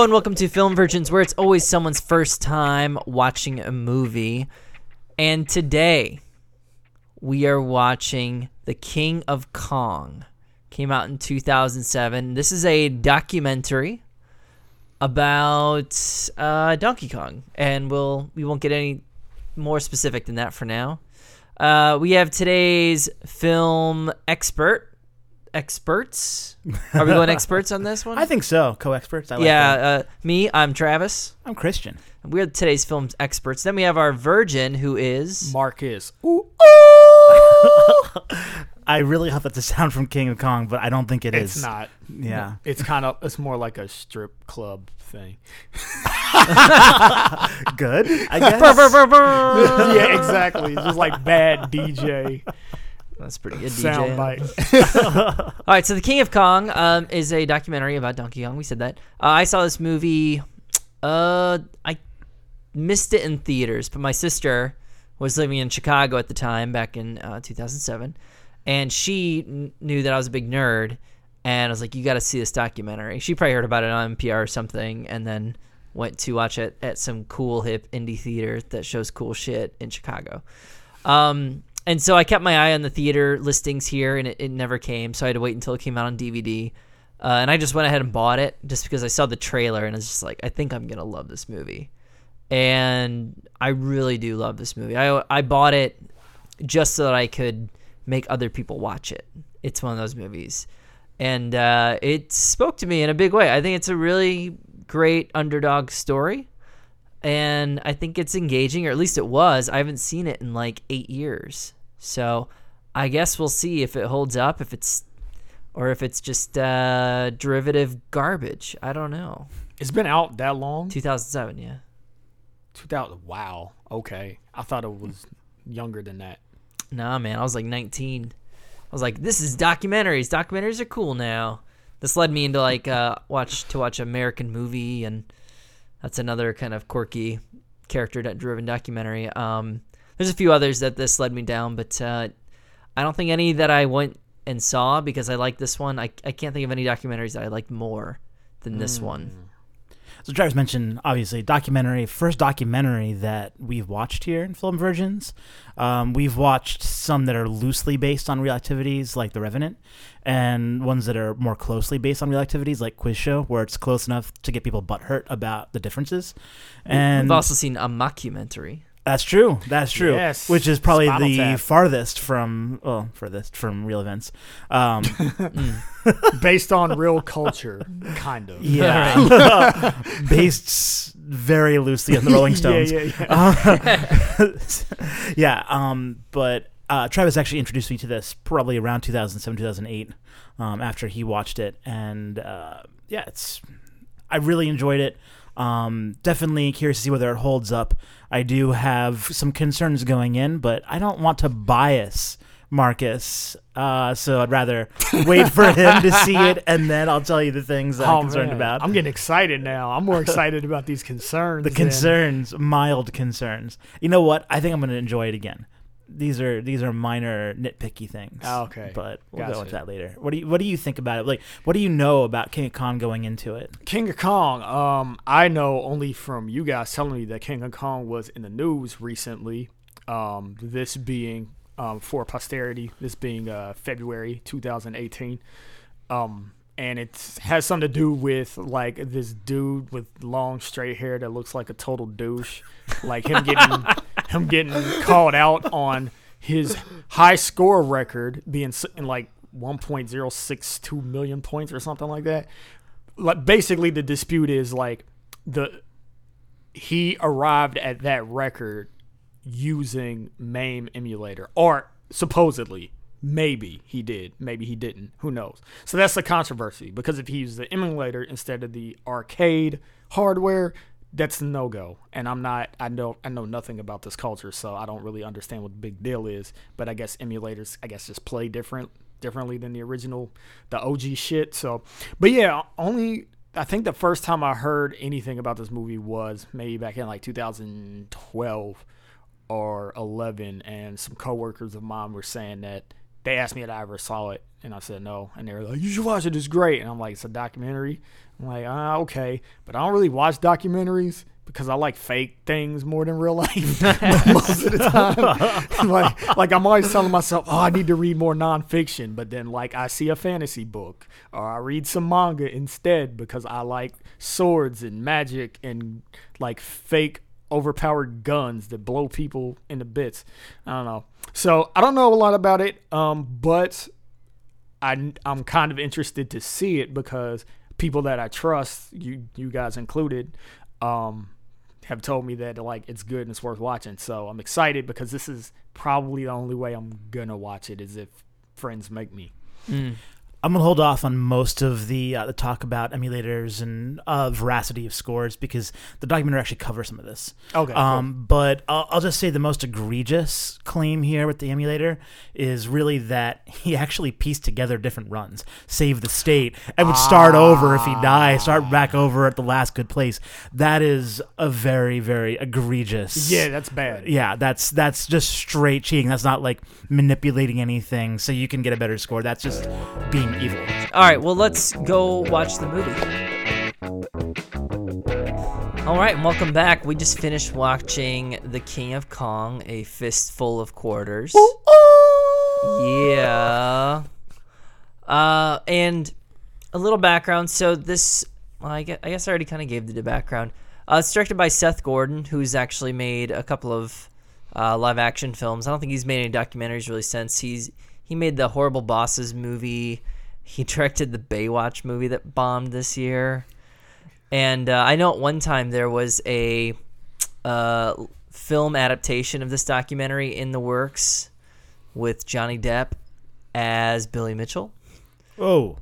And welcome to Film Virgins, where it's always someone's first time watching a movie. And today we are watching The King of Kong. Came out in 2007. This is a documentary about uh, Donkey Kong, and we'll we won't get any more specific than that for now. Uh, we have today's film expert. Experts? Are we going experts on this one? I think so. Co-experts. I like yeah, that. uh, me, I'm Travis. I'm Christian. We're today's film experts. Then we have our virgin, who is Marcus. Ooh! I really hope that's a sound from King of Kong, but I don't think it is. It's not. Yeah. It's kind of. It's more like a strip club thing. Good. I guess. yeah, exactly. It's just like bad DJ That's pretty good. sound DJ. bite. All right, so the King of Kong um, is a documentary about Donkey Kong. We said that. Uh, I saw this movie. Uh, I missed it in theaters, but my sister was living in Chicago at the time, back in uh, 2007, and she kn- knew that I was a big nerd, and I was like, "You got to see this documentary." She probably heard about it on NPR or something, and then went to watch it at some cool hip indie theater that shows cool shit in Chicago. Um, and so I kept my eye on the theater listings here, and it, it never came. So I had to wait until it came out on DVD. Uh, and I just went ahead and bought it just because I saw the trailer, and it's just like, I think I'm gonna love this movie. And I really do love this movie. I I bought it just so that I could make other people watch it. It's one of those movies, and uh, it spoke to me in a big way. I think it's a really great underdog story and I think it's engaging, or at least it was. I haven't seen it in like eight years, so I guess we'll see if it holds up, if it's or if it's just uh, derivative garbage. I don't know. It's been out that long. 2007, yeah. 2000. Wow. Okay. I thought it was younger than that. Nah, man, I was like 19. I was like, this is documentaries. Documentaries are cool now. This led me into like uh, watch to watch American movie, and that's another kind of quirky character-driven documentary. Um, there's a few others that this led me down, but uh, I don't think any that I went and saw because I like this one. I, I can't think of any documentaries that I liked more than this one. So Travis mentioned obviously documentary, first documentary that we've watched here in Film Virgins. Um, we've watched some that are loosely based on real activities, like The Revenant, and ones that are more closely based on real activities, like Quiz Show, where it's close enough to get people butthurt about the differences. And We've also seen a mockumentary. That's true. That's true. Yes. Which is probably Spinal the Tap. farthest from well, furthest from real events. Um, Based on real culture, kind of. yeah, based very loosely on the Rolling Stones. Yeah, yeah, yeah. yeah. Um, but uh, Travis actually introduced me to this probably around 2007, 2008, um, after he watched it, and uh, yeah, it's I really enjoyed it. Um, definitely curious to see whether it holds up. I do have some concerns going in, but I don't want to bias Marcus, uh, so I'd rather wait for him to see it, and then I'll tell you the things that I'm Oh, concerned man. about. I'm getting excited now. I'm more excited about these concerns. the than- concerns, mild concerns. You know what? I think I'm going to enjoy it again. These are these are minor nitpicky things. Oh, okay. but we'll go into that later. What do you What do you think about it? Like, what do you know about King of Kong going into it? King of Kong. Um, I know only from you guys telling me that King of Kong was in the news recently. Um, this being um, for posterity. This being uh, February 2018. Um, and it has something to do with like this dude with long straight hair that looks like a total douche, like him getting him getting called out on his high score record being in like 1.062 million points or something like that. Like basically the dispute is like the he arrived at that record using MAME emulator or supposedly maybe he did maybe he didn't who knows so that's the controversy because if he used the emulator instead of the arcade hardware that's no go. And I'm not. I know. I know nothing about this culture, so I don't really understand what the big deal is. But I guess emulators, I guess, just play different differently than the original, the OG shit. So, but yeah, only I think the first time I heard anything about this movie was maybe back in like 2012 or 11, and some coworkers of mine were saying that they asked me if I ever saw it, and I said no, and they were like, "You should watch it. It's great." And I'm like, "It's a documentary." I'm like, "Ah, okay," but I don't really watch documentaries because I like fake things more than real life most of the time. like, like I'm always telling myself, "Oh, I need to read more nonfiction," but then like I see a fantasy book or I read some manga instead because I like swords and magic and like fake overpowered guns that blow people into bits. I don't know. So I don't know a lot about it, um, but I, I'm kind of interested to see it because people that I trust, you you guys included, um, have told me that like it's good and it's worth watching. So I'm excited because this is probably the only way I'm gonna watch it is if friends make me. I'm gonna hold off on most of the uh, the talk about emulators and uh, veracity of scores because the documentary actually covers some of this. Okay, cool. Um, but I'll, I'll just say the most egregious claim here with the emulator is really that he actually pieced together different runs, save the state, and would start over if he died, start back over at the last good place. That is a very very egregious. Yeah, that's bad. Yeah, that's that's just straight cheating. That's not like manipulating anything so you can get a better score. That's just being evil. All right, well, let's go watch the movie. All right, welcome back. We just finished watching The King of Kong, A Fistful of Quarters. Yeah. Uh, and a little background. So this, well, I guess, I guess I already kind of gave the background. Uh, it's directed by Seth Gordon, who's actually made a couple of uh, live action films. I don't think he's made any documentaries really since. He's he made the Horrible Bosses movie. He directed the Baywatch movie that bombed this year. And uh, I know at one time there was a uh, film adaptation of this documentary in the works with Johnny Depp as Billy Mitchell. Oh,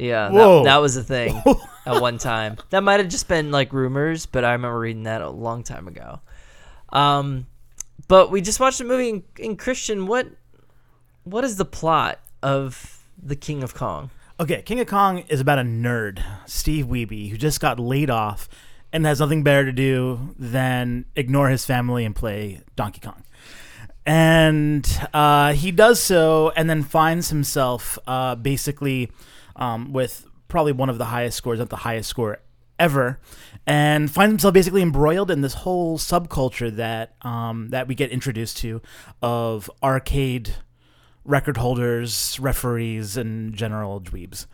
Yeah, that, that was a thing at one time. That might have just been like rumors, but I remember reading that a long time ago. Um, but we just watched a movie in, in Christian. What what is the plot of the King of Kong? Okay, King of Kong is about a nerd, Steve Wiebe, who just got laid off and has nothing better to do than ignore his family and play Donkey Kong. And uh, he does so and then finds himself uh, basically um, with probably one of the highest scores, not the highest score ever, and finds himself basically embroiled in this whole subculture that um, that we get introduced to of arcade record holders, referees, and general dweebs.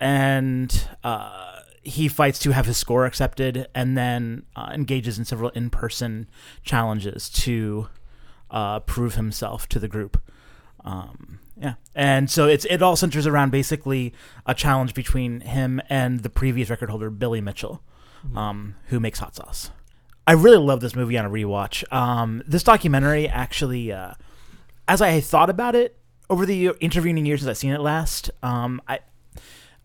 And uh, he fights to have his score accepted and then uh, engages in several in person challenges to uh, prove himself to the group. Um, yeah. And so it's it all centers around basically a challenge between him and the previous record holder, Billy Mitchell, um, who makes hot sauce. I really love this movie on a rewatch. Um, this documentary actually, uh, as I thought about it over the intervening years since I've seen it last, um, I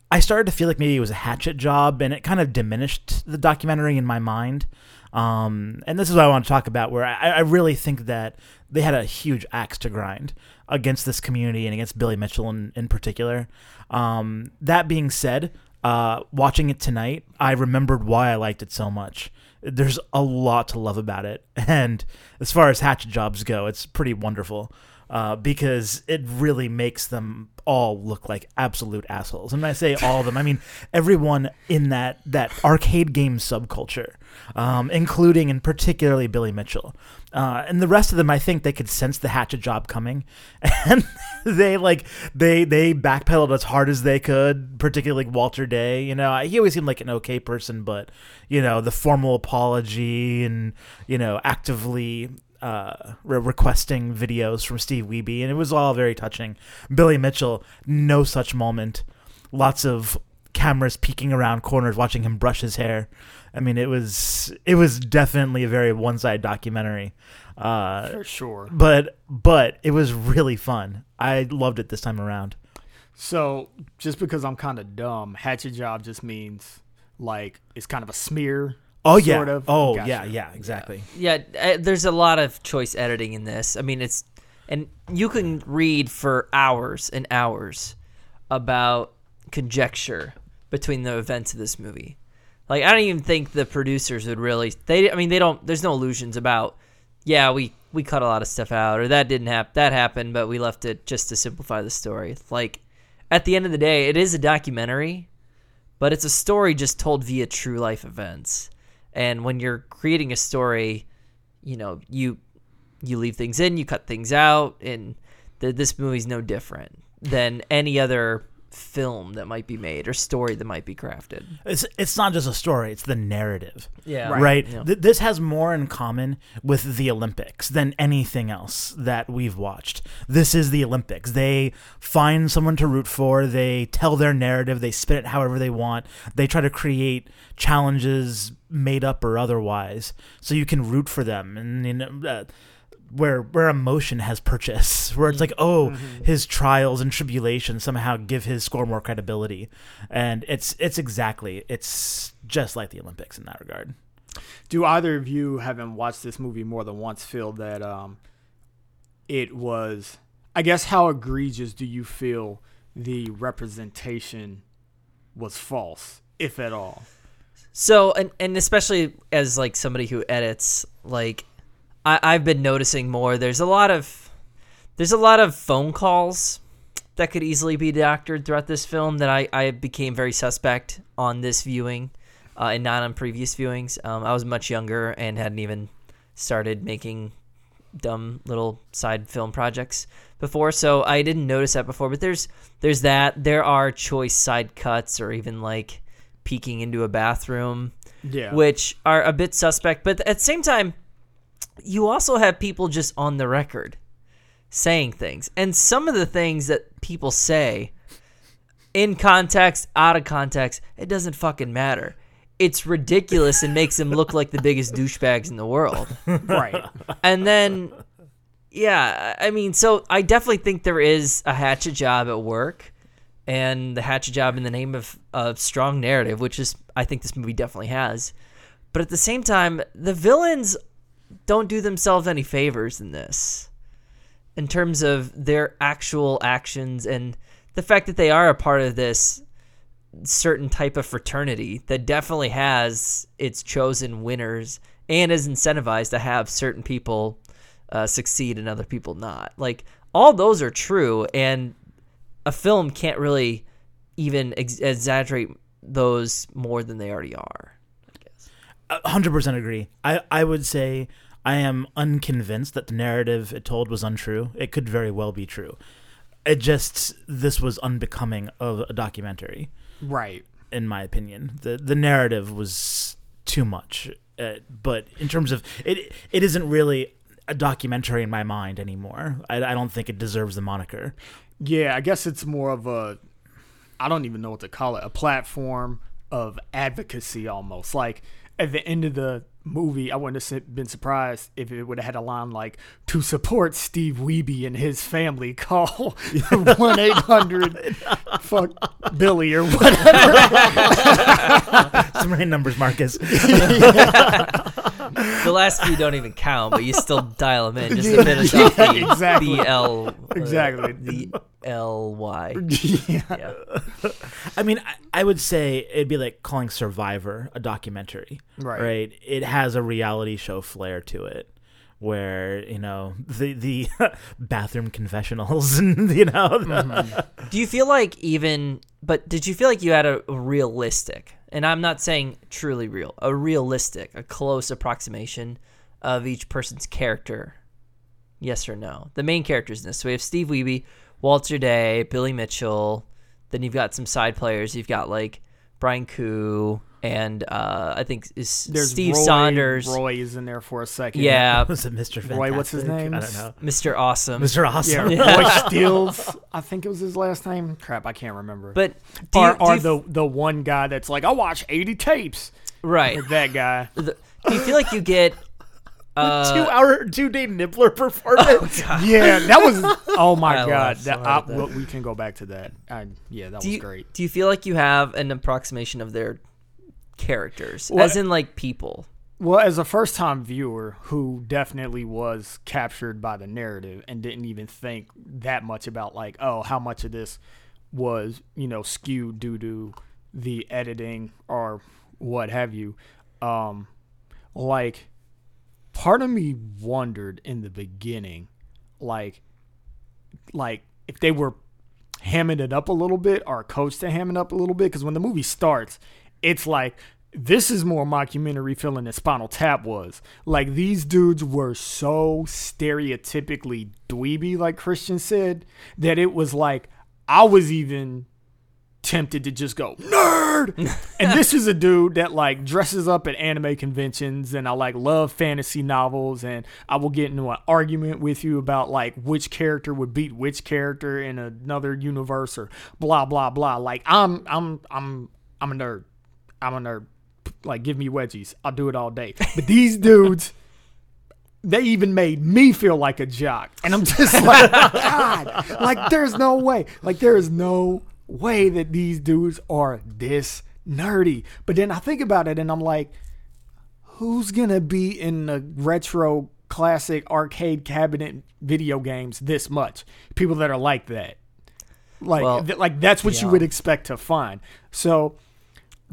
I started to feel like maybe it was a hatchet job, and it kind of diminished the documentary in my mind. Um, and this is what I want to talk about, where I, I really think that they had a huge axe to grind against this community and against Billy Mitchell in, in particular. Um, that being said, uh, watching it tonight, I remembered why I liked it so much. There's a lot to love about it, and as far as hatchet jobs go, it's pretty wonderful uh, because it really makes them all look like absolute assholes. And when I say all of them, I mean everyone in that that arcade game subculture, um, including and particularly Billy Mitchell. Uh, and the rest of them, I think they could sense the hatchet job coming, and they like they they backpedaled as hard as they could. Particularly like Walter Day, you know, he always seemed like an okay person, but you know the formal apology and you know actively uh, re- requesting videos from Steve Wiebe, and it was all very touching. Billy Mitchell, no such moment. Lots of cameras peeking around corners, watching him brush his hair. I mean, it was it was definitely a very one side documentary, uh, For sure. but but it was really fun. I loved it this time around. So just because I'm kind of dumb, hatchet job just means like it's kind of a smear. Oh yeah. Sort of. Oh Gotcha. yeah. Yeah. Exactly. Yeah, uh, there's a lot of choice editing in this. I mean, it's and you can read for hours and hours about conjecture between the events of this movie. Like I don't even think the producers would really they I mean they don't there's no illusions about yeah, we we cut a lot of stuff out or that didn't happen that happened but we left it just to simplify the story. Like at the end of the day, it is a documentary, but it's a story just told via true life events. And when you're creating a story, you know, you you leave things in, you cut things out, and th- this movie's no different than any other film that might be made or story that might be crafted. It's it's not just a story; it's the narrative. Yeah, right. Yeah. Th- this has more in common with the Olympics than anything else that we've watched. This is the Olympics. They find someone to root for. They tell their narrative. They spin it however they want. They try to create challenges, made up or otherwise, so you can root for them. And you know. Uh, where where emotion has purchase, where it's like, oh, his trials and tribulations somehow give his score more credibility, and it's it's exactly it's just like the Olympics in that regard. Do either of you, having watched this movie more than once, feel that um, it was? I guess how egregious do you feel the representation was false, if at all? So and and especially as like somebody who edits, like I, I've been noticing more. There's a lot of there's a lot of phone calls that could easily be doctored throughout this film that I, I became very suspect on this viewing uh, and not on previous viewings. Um, I was much younger and hadn't even started making dumb little side film projects before, so I didn't notice that before. But there's there's that. There are choice side cuts or even like peeking into a bathroom, Yeah. which are a bit suspect. But at the same time, you also have people just on the record saying things, and some of the things that people say in context, out of context, it doesn't fucking matter. It's ridiculous and makes them look like the biggest douchebags in the world right. and then yeah i mean so i definitely think there is a hatchet job at work and the hatchet job in the name of of strong narrative which is i think this movie definitely has but at the same time the villains don't do themselves any favors in this in terms of their actual actions and the fact that they are a part of this certain type of fraternity that definitely has its chosen winners and is incentivized to have certain people uh, succeed and other people not. Like all those are true, and a film can't really even ex- exaggerate those more than they already are. A hundred percent agree. I I would say I am unconvinced that the narrative it told was untrue. It could very well be true. It just this was unbecoming of a documentary, Right. in my opinion. the The narrative was too much. Uh, but in terms of it, it isn't really a documentary in my mind anymore. I, I don't think it deserves the moniker. Yeah, I guess it's more of a I don't even know what to call it, a platform of advocacy almost. Like at the end of the movie, I wouldn't have been surprised if it would have had a line like to support Steve Wiebe and his family, call one eight hundred fuck Billy or whatever. Some random numbers, Marcus. The last few don't even count, but you still dial them in just to finish off the Yeah, exactly. the L Exactly. the L Y. yeah. Yeah. I mean, I, I would say it'd be like calling Survivor a documentary, Right. Right. It has a reality show flair to it, where you know the the bathroom confessionals and you know mm-hmm. Do you feel like even but did you feel like you had a realistic and I'm not saying truly real, a realistic, a close approximation of each person's character? Yes or no? The main characters in this. So we have Steve Wiebe, Walter Day, Billy Mitchell, then you've got some side players. You've got like Brian Kuh and uh I think is There's Steve Roy, Saunders. Roy is in there for a second. Yeah, was it Mr. Fantastic? Roy, what's his name? I don't know. Mr. Awesome. Mr. Awesome. Yeah, Roy Steels. I think it was his last name. Crap, I can't remember. But do or, you, do or you- the the one guy that's like, I watch eighty tapes. right? Like that guy. The- do you feel like you get uh, two hour, two day nibbler performance. Yeah, that was. Oh my I god, that, I, that. we can go back to that. I, yeah, that do was you, great. Do you feel like you have an approximation of their characters, Well- as in like people. Well, as a first time viewer who definitely was captured by the narrative and didn't even think that much about like, oh, how much of this was, you know, skewed due to the editing or what have you. Um like part of me wondered in the beginning like like if they were hamming it up a little bit or coached to ham it up a little bit because when the movie starts it's like this is more mockumentary feeling than Spinal Tap was. Like these dudes were so stereotypically dweeby, like Christian said, that it was like I was even tempted to just go nerd. and this is a dude that like dresses up at anime conventions and I like love fantasy novels and I will get into an argument with you about like which character would beat which character in another universe or blah blah blah. Like I'm I'm I'm I'm a nerd. I'm a nerd. Like give me wedgies. I'll do it all day. But these dudes they even made me feel like a jock. And I'm just like, God, like there's no way. Like there is no way that these dudes are this nerdy. But then I think about it and I'm like, who's gonna be in the retro classic arcade cabinet video games this much? People that are like that. Like Well, th- like that's what you would expect to find. So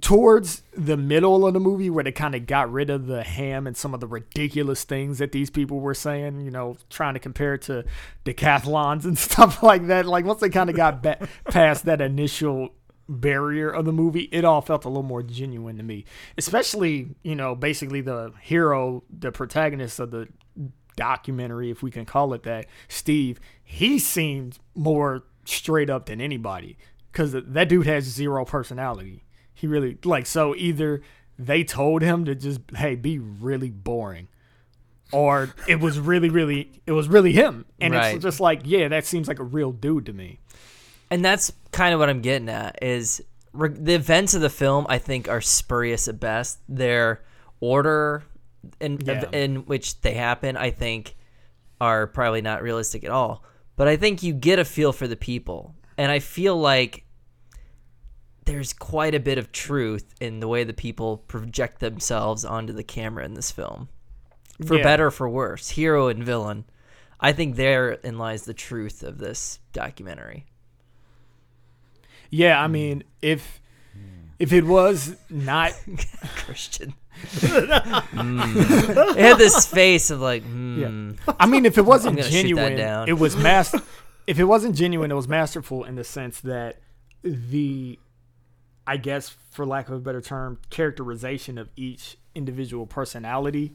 towards the middle of the movie where they kind of got rid of the ham and some of the ridiculous things that these people were saying, you know, trying to compare it to decathlons and stuff like that. Like once they kind of got past that initial barrier of the movie, it all felt a little more genuine to me. Especially, you know, basically the hero, the protagonist of the documentary, if we can call it that, Steve, he seemed more straight up than anybody because that dude has zero personality. He really like so either they told him to just hey be really boring, or it was really really it was really him, and Right. it's just like yeah that seems like a real dude to me. and that's kind of what I'm getting at is the events of the film I think are spurious at best. Their order in Yeah. in which they happen, I think, are probably not realistic at all. But I think you get a feel for the people, and I feel like there's quite a bit of truth in the way the people project themselves onto the camera in this film, for Yeah. better or for worse, hero and villain. I think therein lies the truth of this documentary. Yeah, I mean if if it was not Christian. Mm. It had this face of like, hmm. I mean, if it wasn't that genuine, it was mas- If it wasn't genuine, it was masterful in the sense that the, I guess, for lack of a better term, characterization of each individual personality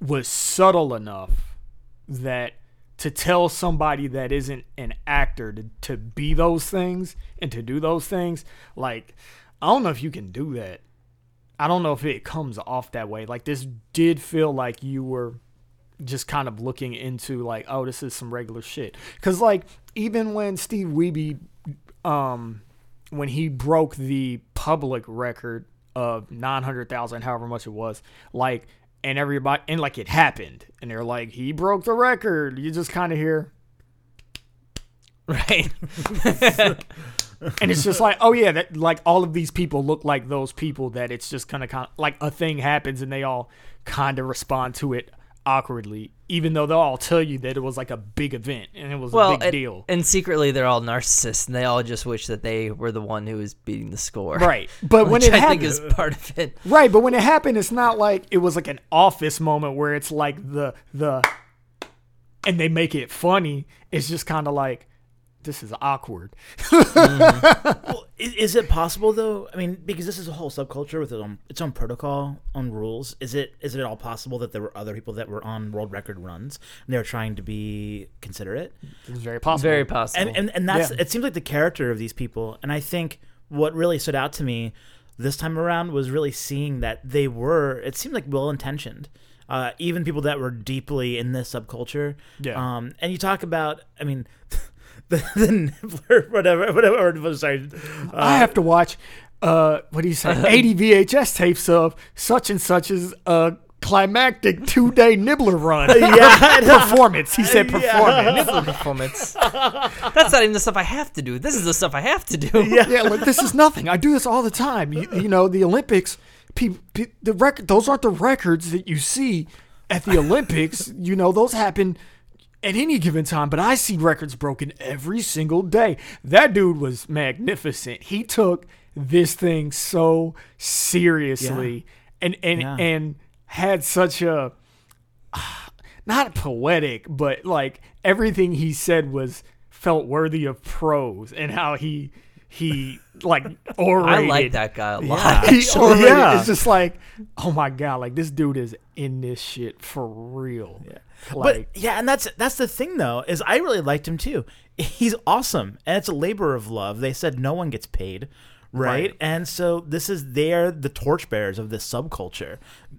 was subtle enough that to tell somebody that isn't an actor to, to be those things and to do those things, like, I don't know if you can do that. I don't know if it comes off that way. Like, this did feel like you were just kind of looking into like, oh, this is some regular shit. Cause like even when Steve Wiebe, um, when he broke the public record of nine hundred thousand, however much it was, like, and everybody and like it happened, and they're like, he broke the record. You just kind of hear, right. and it's just like, oh yeah, that like all of these people look like those people that it's just kind of kind of like a thing happens and they all kind of respond to it awkwardly, even though they'll all tell you that it was like a big event and it was well, a big and, deal. and secretly they're all narcissists, and they all just wish that they were the one who was beating the score. Right, but when it I happened, is part of it. right, but when it happened, it's not like it was like an office moment where it's like the the, and they make it funny. It's just kind of like this is awkward. Mm-hmm. Well, is, is it possible though? I mean, because this is a whole subculture with its own, its own protocol, own rules. Is it is it at all possible that there were other people that were on world record runs and they were trying to be considerate? It's very possible. Very possible. And and, and that's Yeah. it seems like the character of these people. And I think what really stood out to me this time around was really seeing that they were. It seemed like well intentioned. Uh, even people that were deeply in this subculture. Yeah. Um, and you talk about, I mean, the, the nibbler, whatever, whatever. Sorry. Uh, I have to watch. Uh, what do you say? Eighty VHS tapes of such and such's uh climactic two day nibbler run. yeah, performance. He said performance. Nibbler performance. That's not even the stuff I have to do. This is the stuff I have to do. Yeah, like this is nothing. I do this all the time. You, you know, the Olympics. pe- pe- the record. Those aren't the records that you see at the Olympics. you know, those happen at any given time. But I see records broken every single day. That dude was magnificent. He took this thing so seriously, and and Yeah. and had such a not poetic, but like everything he said was felt worthy of prose, and how he he like orated. I like that guy a lot. Yeah. He orated. yeah. It's just like, oh my god, like this dude is in this shit for real. Yeah. Like, but yeah, and that's that's the thing though is I really liked him too. He's awesome, and it's a labor of love. They said no one gets paid, right? Right. And so this is they're the torchbearers of this subculture,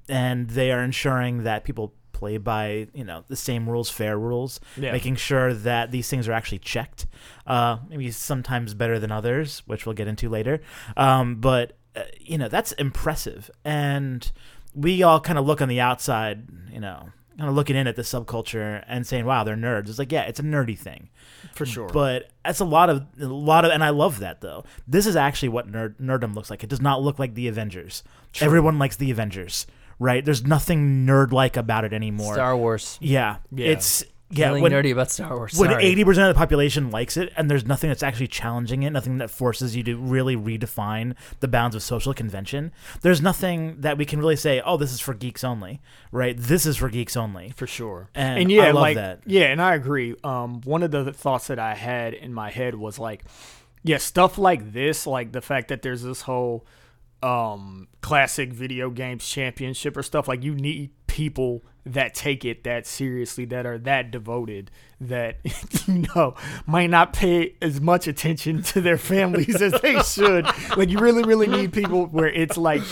and they are ensuring that people play by you know the same rules, fair rules, Yeah. making sure that these things are actually checked. Uh, maybe sometimes better than others, which we'll get into later. Um, but uh, you know that's impressive, and we all kind of look on the outside, you know, kind of looking in at the subculture and saying, "Wow, they're nerds." It's like, yeah, it's a nerdy thing, for sure. but that's a lot of a lot of, and I love that though. This is actually what nerd nerddom looks like. It does not look like the Avengers. Everyone likes the Avengers, right? There's nothing nerd like about it anymore. Star Wars. yeah, Yeah. it's yeah. Feeling when, nerdy about Star Wars. when eighty percent of the population likes it, and there's nothing that's actually challenging it, nothing that forces you to really redefine the bounds of social convention. There's nothing that we can really say, "Oh, this is for geeks only," right? This is for geeks only. for sure. And yeah, I love like that. yeah, and I agree. Um, one of the thoughts that I had in my head was like, yeah, stuff like this, like the fact that there's this whole um classic video games championship or stuff like you need people that take it that seriously that are that devoted that you know might not pay as much attention to their families as they should like you really really need people where it's like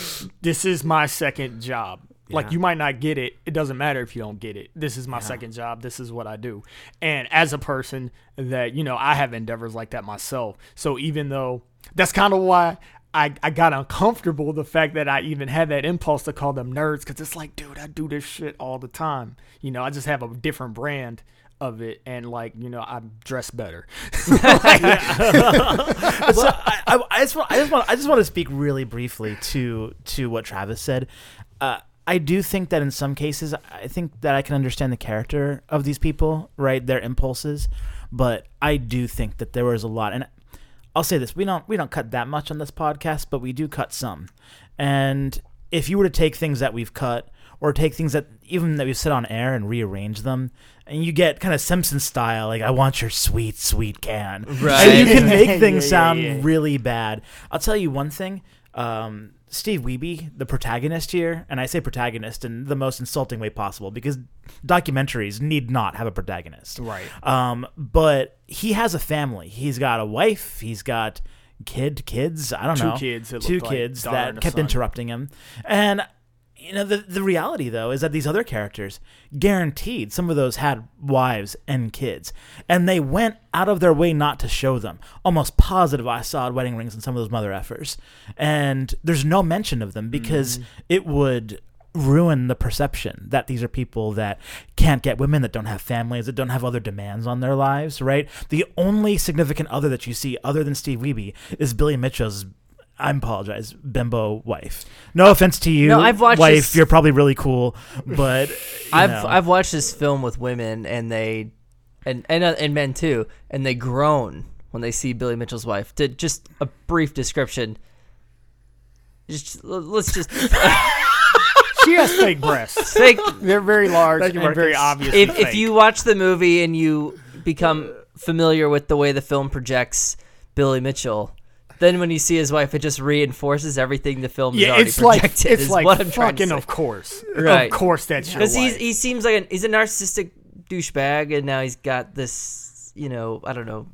this is my second job like you might not get it. It doesn't matter if you don't get it. This is my second job. This is what I do. And as a person that, you know, I have endeavors like that myself. So even though that's kind of why I, I got uncomfortable the fact that I even had that impulse to call them nerds because it's like, dude, I do this shit all the time. You know, I just have a different brand of it and like, you know, I dress better. so I, I, I just want, I just want, I just want to speak really briefly to to what Travis said. Uh, I do think that in some cases, I think that I can understand the character of these people, right? Their impulses, but I do think that there was a lot, and I'll say this: we don't we don't cut that much on this podcast, but we do cut some. And if you were to take things that we've cut, or take things that even that we've said on air and rearrange them, and you get kind of Simpson style, like I want your sweet sweet can, Right. And you can make Yeah, things yeah, sound yeah. really bad. I'll tell you one thing. Um, Steve Wiebe, the protagonist here, and I say protagonist in the most insulting way possible because documentaries need not have a protagonist. Right. Um, but he has a family. He's got a wife. He's got kid, kids. I don't Two know. kids, Two looked like, kids that kept son. interrupting him. And you know the the reality though is that these other characters guaranteed some of those had wives and kids and they went out of their way not to show them. Almost positive i saw wedding rings on some of those mother effers. And there's no mention of them because mm. it would ruin the perception that these are people that can't get women that don't have families that don't have other demands on their lives right? The only significant other that you see other than steve Wiebe is billy mitchell's I apologize, bimbo wife. No offense to you, No, I've watched wife. this- You're probably really cool, but I've know. I've watched this film with women and they and and uh, and men too, and they groan when they see Billy Mitchell's wife. To just a brief description. Just let's just she has fake breasts. fake. They're very large Thank you, and very obvious. If if you watch the movie and you become familiar with the way the film projects Billy Mitchell. Then when you see his wife, it just reinforces everything the film yeah, already it's like projected. it's is like what I'm fucking of course, Right. of course that's because he seems like an, he's a narcissistic douchebag, and now he's got this, you know, I don't know,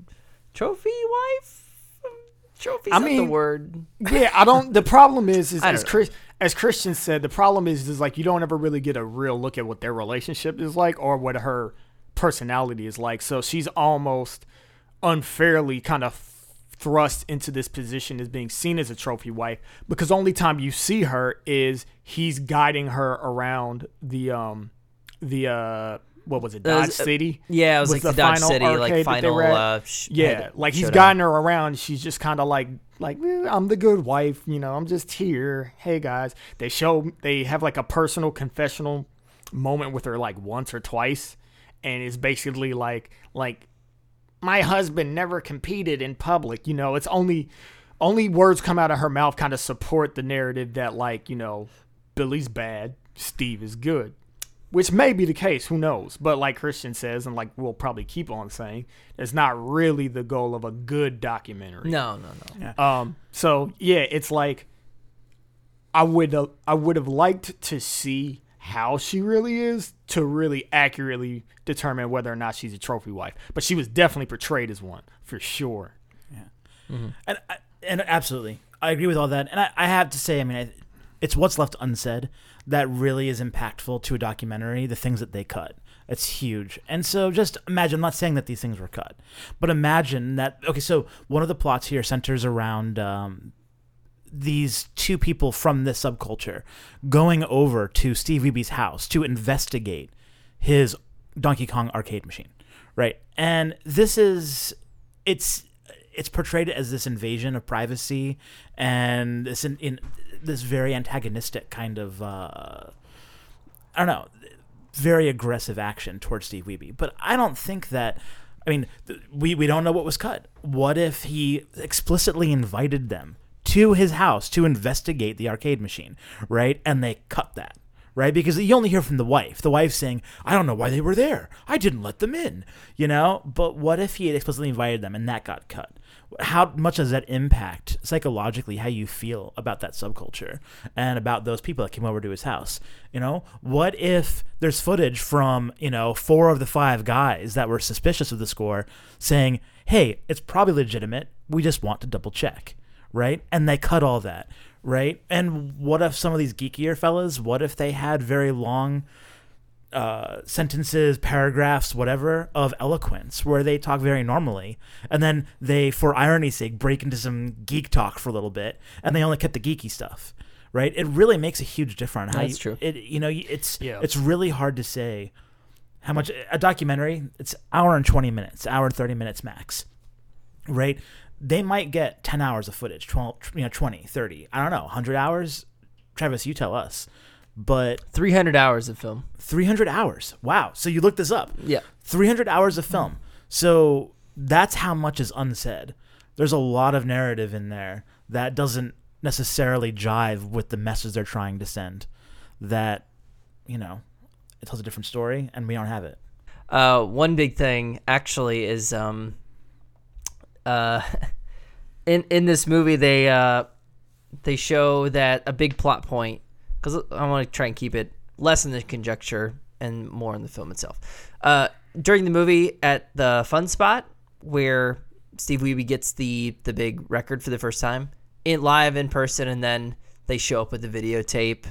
trophy wife. Trophy's I not the word. yeah, I don't. The problem is, is I as. Chris, as Christian said, the problem is, is like you don't ever really get a real look at what their relationship is like or what her personality is like. So she's almost unfairly kind of thrust into this position as being seen as a trophy wife because only time you see her is he's guiding her around the um the uh what was it Dodge was, uh, City Yeah, it was was like the, Dodge final City, like final. Uh, sh- Yeah, like he's guiding her around. She's just kind of like like "Eh, I'm the good wife, you know, I'm just here. Hey guys, they show they have like a personal confessional moment with her like once or twice, and it's basically like like my husband never competed in public. You know, it's only only words come out of her mouth kind of support the narrative that like you know Billy's bad, Steve is good. Which may be the case, who knows? But like Christian says, and like we'll probably keep on saying, it's not really the goal of a good documentary. No, no, no. Um. So yeah, it's like I would uh, I would have liked to see how she really is to really accurately determine whether or not she's a trophy wife. But she was definitely portrayed as one for sure. Yeah, And and absolutely, I agree with all that. And I, I have to say, I mean, I, it's what's left unsaid that really is impactful to a documentary. The things that they cut, it's huge. And so, just imagine. I'm not saying that these things were cut, but imagine that. Okay, so one of the plots here centers around. Um, these two people from this subculture going over to Steve Wiebe's house to investigate his Donkey Kong arcade machine, right? And this is it's it's portrayed as this invasion of privacy and this in, in this very antagonistic kind of uh, I don't know, very aggressive action towards Steve Weeby. But I don't think that. I mean, th- we we don't know what was cut. What if he explicitly invited them to his house to investigate the arcade machine, right? And they cut that, right? Because you only hear from the wife. The wife saying, "I don't know why they were there. I didn't let them in," you know. But what if he had explicitly invited them and that got cut? How much does that impact psychologically how you feel about that subculture and about those people that came over to his house? You know, what if there's footage from you know four of the five guys that were suspicious of the score saying, "Hey, it's probably legitimate. We just want to double check." Right? And they cut all that, right? And what if some of these geekier fellas, what if they had very long uh, sentences, paragraphs, whatever, of eloquence where they talk very normally, and then they, for irony's sake, break into some geek talk for a little bit, and they only cut the geeky stuff, right? It really makes a huge difference. How That's you, true. It, you know, it's Yeah. it's really hard to say how much a documentary. It's hour and twenty minutes, hour and thirty minutes max right? They might get 10 hours of footage, 12, you know, 20, 30, I don't know, 100 hours. Travis, you tell us. But 300 hours of film. 300 hours. Wow. So you looked this up. Yeah. 300 hours of film. So that's how much is unsaid. There's a lot of narrative in there that doesn't necessarily jive with the message they're trying to send. That, you know, it tells a different story and we don't have it. Uh, one big thing actually is um, uh, in in this movie they uh, they show that a big plot point because I want to try and keep it less in the conjecture and more in the film itself. Uh, during the movie at the fun spot where Steve Wiebe gets the the big record for the first time in live in person, and then they show up with the videotape.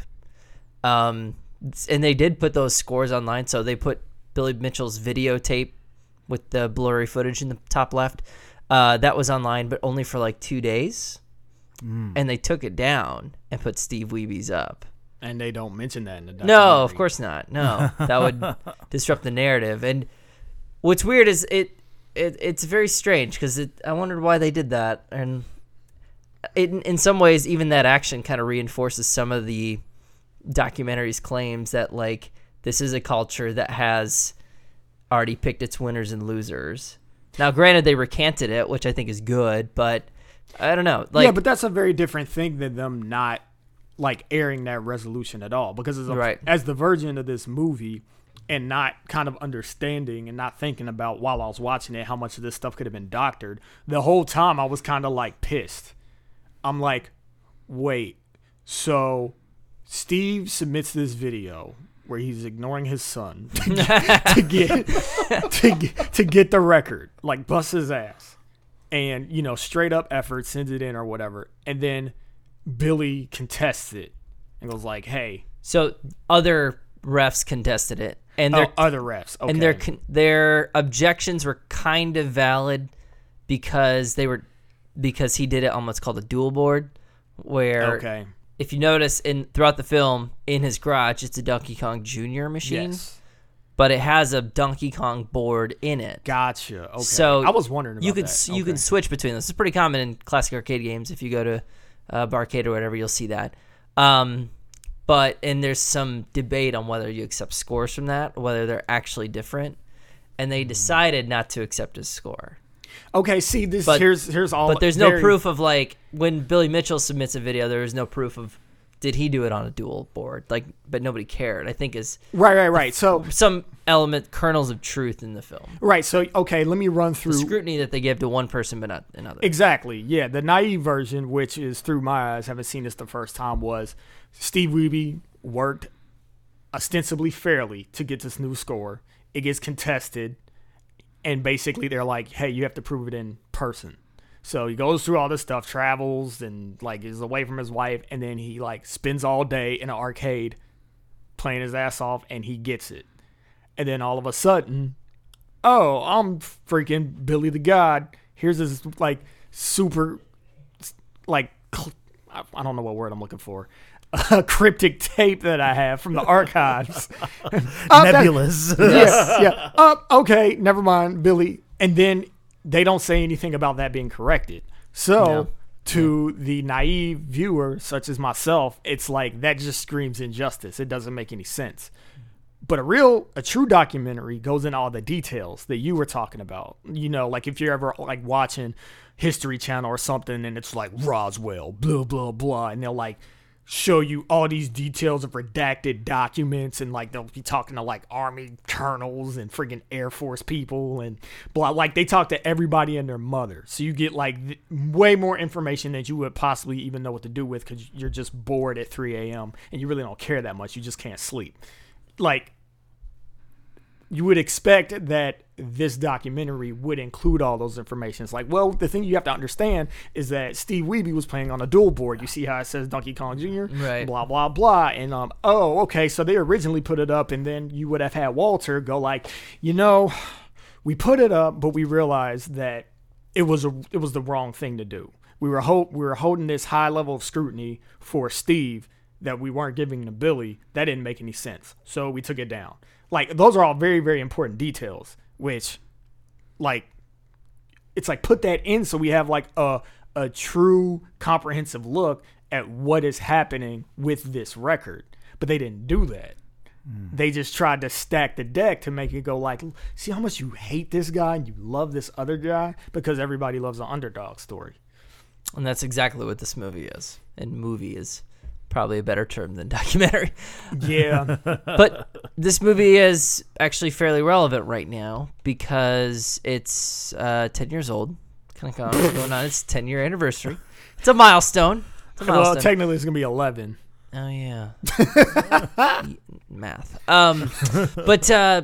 Um, and they did put those scores online, so they put Billy Mitchell's videotape with the blurry footage in the top left. Uh, that was online, but only for like two days, and they took it down and put Steve Wiebe's up. And they don't mention that in the No, of course not. No, that would disrupt the narrative. And what's weird is it, it it's very strange because I wondered why they did that, and it, in some ways, even that action kind of reinforces some of the documentary's claims that like this is a culture that has already picked its winners and losers. Now, granted, they recanted it, which I think is good, but I don't know. Like, yeah, but that's a very different thing than them not like airing that resolution at all. Because as, a, Right. as the virgin of this movie, and not kind of understanding and not thinking about while I was watching it how much of this stuff could have been doctored. The whole time I was kind of like pissed. I'm like, wait, so Steve submits this video where he's ignoring his son to get to get, to get to get the record, like bust his ass, and you know straight up effort sends it in or whatever, and then Billy contests it and goes like, "Hey, so other refs contested it, and oh, other refs, okay. and their their objections were kind of valid because they were because he did it on what's called a dual board, where okay, if you notice in throughout the film in his garage, it's a Donkey Kong Junior machine. yes, but it has a Donkey Kong board in it. Gotcha. Okay. So I was wondering about you could that. you can switch between this. It's pretty common in classic arcade games. If you go to uh, Barcade or whatever, you'll see that. Um, but and there's some debate on whether you accept scores from that, whether they're actually different. And Hmm. they decided not to accept his score. Okay, see this But- here's here's all But there's no very- proof of like when Billy Mitchell submits a video, there is no proof of did he do it on a dual board? Like, but nobody cared. I think is Right, right, right. So some element kernels of truth in the film. right, so okay, let me run through The through scrutiny that they give to one person but not another. Exactly. Yeah, the naive version, which is through my eyes, haven't seen this the first time, was Steve Wiebe worked ostensibly fairly to get this new score. It gets contested, and basically they're like, "Hey, you have to prove it in person." So he goes through all this stuff, travels, and like is away from his wife, and then he like spends all day in an arcade playing his ass off, and he gets it. And then all of a sudden, oh, I'm freaking Billy the God. Here's this like super, like I don't know what word I'm looking for, a cryptic tape that I have from the archives. Oh, that- Nebulous. yeah, yeah. Uh, okay, never mind, Billy. And then they don't say anything about that being corrected. So No. to the naive viewer, such as myself, it's like that just screams injustice. It doesn't make any sense. But a real, a true documentary goes into all the details that you were talking about. You know, like if you're ever like watching History Channel or something, and it's like Roswell, blah blah blah, and they're like show you all these details of redacted documents, and like they'll be talking to like Army colonels and friggin' Air Force people, and blah. Like they talk to everybody and their mother, so you get like th- way more information than you would possibly even know what to do with because you're just bored at 3 a.m. and you really don't care that much. You just can't sleep. Like you would expect that this documentary would include all those informations. Like, well, the thing you have to understand is that Steve Wiebe was playing on a dual board. You see how it says Donkey Kong Jr. Right. Blah blah blah. And um, oh, okay, so they originally put it up, and then you would have had Walter go like, you know, we put it up, but we realized that it was a it was the wrong thing to do. We were hope we were holding this high level of scrutiny for Steve that we weren't giving to Billy. That didn't make any sense, so we took it down. Like those are all very very important details, which like it's like put that in so we have like a a true comprehensive look at what is happening with this record. But they didn't do that. Hmm. They just tried to stack the deck to make it go like, see how much you hate this guy and you love this other guy because everybody loves an underdog story. And that's exactly what this movie is. And movie is probably a better term than documentary. Yeah, but this movie is actually fairly relevant right now because it's uh, 10 years old. Kind of going on its 10 year anniversary. It's a milestone. It's a well, technically it's gonna be eleven. Oh yeah, math. Um, but uh,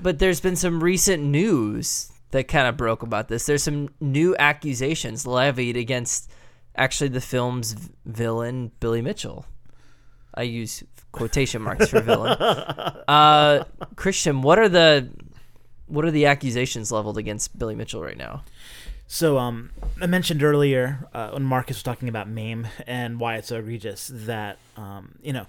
but there's been some recent news that kind of broke about this. There's some new accusations levied against actually the film's villain, Billy Mitchell. I use quotation marks for villain. Uh, Christian, what are the what are the accusations leveled against Billy Mitchell right now? So, um, I mentioned earlier uh, when Marcus was talking about MAME and why it's so egregious that, um, you know,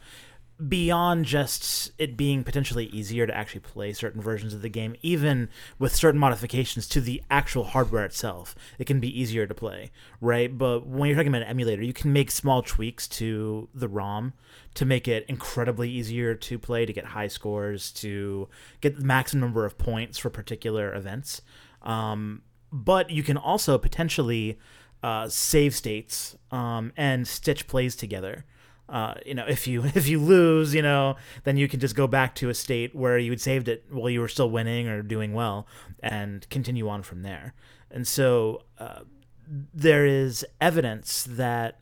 beyond just it being potentially easier to actually play certain versions of the game, even with certain modifications to the actual hardware itself, it can be easier to play, right? But when you're talking about an emulator, you can make small tweaks to the ROM to make it incredibly easier to play, to get high scores, to get the maximum number of points for particular events. Um, but you can also potentially uh, save states um, and stitch plays together. Uh, you know, if you if you lose, you know, then you can just go back to a state where you had saved it while you were still winning or doing well, and continue on from there. And so uh, there is evidence that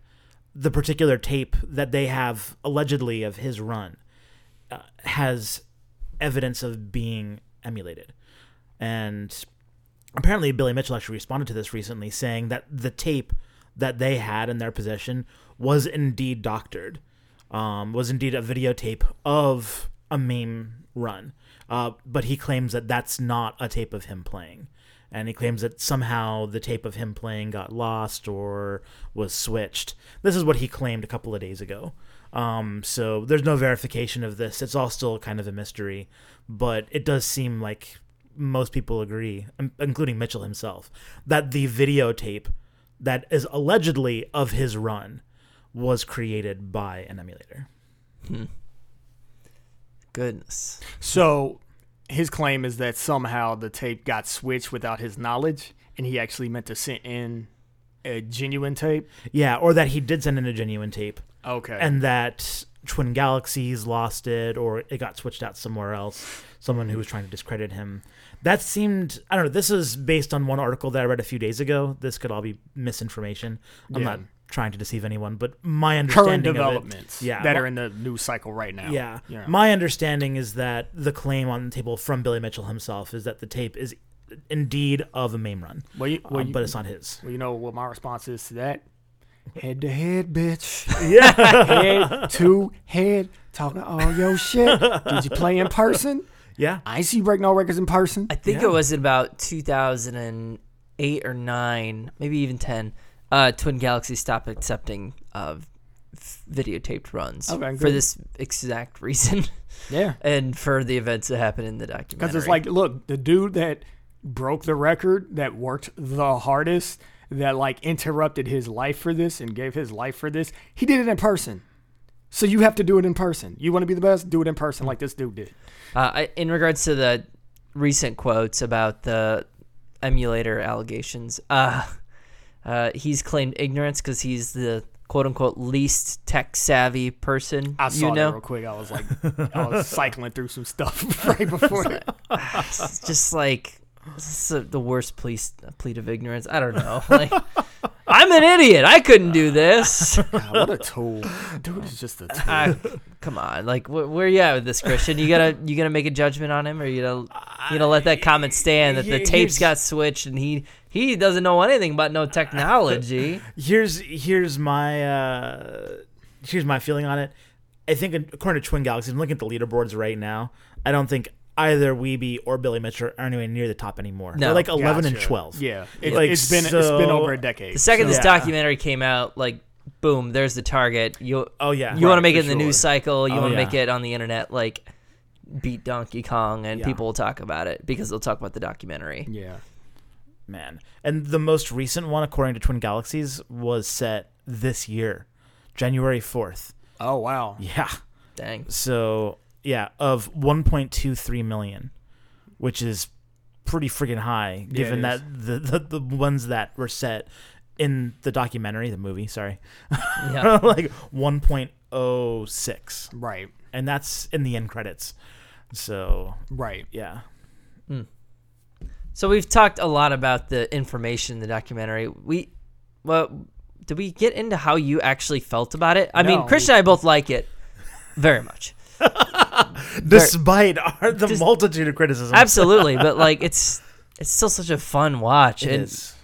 the particular tape that they have allegedly of his run uh, has evidence of being emulated, and apparently Billy Mitchell actually responded to this recently, saying that the tape that they had in their possession was indeed doctored, um, was indeed a videotape of a MAME run. Uh, but he claims that that's not a tape of him playing, and he claims that somehow the tape of him playing got lost or was switched. This is what he claimed a couple of days ago. Um, so there's no verification of this. It's all still kind of a mystery, but it does seem like most people agree, including Mitchell himself, that the videotape that is allegedly of his run was created by an emulator. Hmm. Goodness. So his claim is that somehow the tape got switched without his knowledge, and he actually meant to send in a genuine tape. Yeah, or that he did send in a genuine tape, Okay. and that Twin Galaxies lost it, or it got switched out somewhere else. Someone who was trying to discredit him. That seemed I don't know. This is based on one article that I read a few days ago. This could all be misinformation. I'm Yeah. not trying to deceive anyone, but my current understanding of it- developments yeah, that my- are in the news cycle right now. Yeah. Yeah. My understanding is that the claim on the table from Billy Mitchell himself is that the tape is indeed of a MAME run, well, you, well, um, you, but it's not his. well, you know what my response is to that? Head to head, bitch. Yeah. head to head, talking all your shit. Did you play in person? yeah. I see you break no records in person. I think Yeah. it was in about 2008 or 9, maybe even 10. Uh, Twin Galaxies stopped accepting uh, f- videotaped runs Okay, for good. this exact reason Yeah. and for the events that happened in the documentary. Because it's like, look, the dude that broke the record, that worked the hardest, that like interrupted his life for this and gave his life for this, he did it in person. So you have to do it in person. You want to be the best? Do it in person, like this dude did. Uh, I, in regards to the recent quotes about the emulator allegations, uh, uh, he's claimed ignorance because he's the quote unquote least tech savvy person I saw you know. that real quick. I was like, I was cycling through some stuff right before that. It's just like this is the worst plea plea of ignorance. I don't know. Like, I'm an idiot. I couldn't do this. God, what a tool. Dude is just a tool. I, come on, like wh- where you at with this, Christian? You gotta you gonna make a judgment on him, or you gonna you gonna let that comment stand that the tapes got switched and he he doesn't know anything about no technology. Here's here's my uh here's my feeling on it. I think according to Twin Galaxies, I'm looking at the leaderboards right now. I don't think either Wiebe or Billy Mitchell are anywhere near the top anymore. No. They're like 11 and 12. Yeah, it, Like, it's been it's so- been over a decade. The second this Yeah. documentary came out, like boom, there's the target. You Oh yeah. you want to make it in the sure. news cycle. You Oh, want to yeah. make it on the internet, like beat Donkey Kong, and Yeah. people will talk about it because they'll talk about the documentary. yeah, man. And the most recent one, according to Twin Galaxies, was set this year, January 4th. Oh wow. Yeah. Dang. So yeah, of 1.23 million, which is pretty freaking high, given it that the, the the ones that were set in the documentary, the movie, sorry, Yeah. like 1.06, Right. and that's in the end credits. So Right. yeah, hmm. So we've talked a lot about the information in the documentary. We, well, did we get into how you actually felt about it? I No, mean, Christian and I both like it very much. despite our, the Just- multitude of criticism, Absolutely, but like it's it's still such a fun watch, it and is.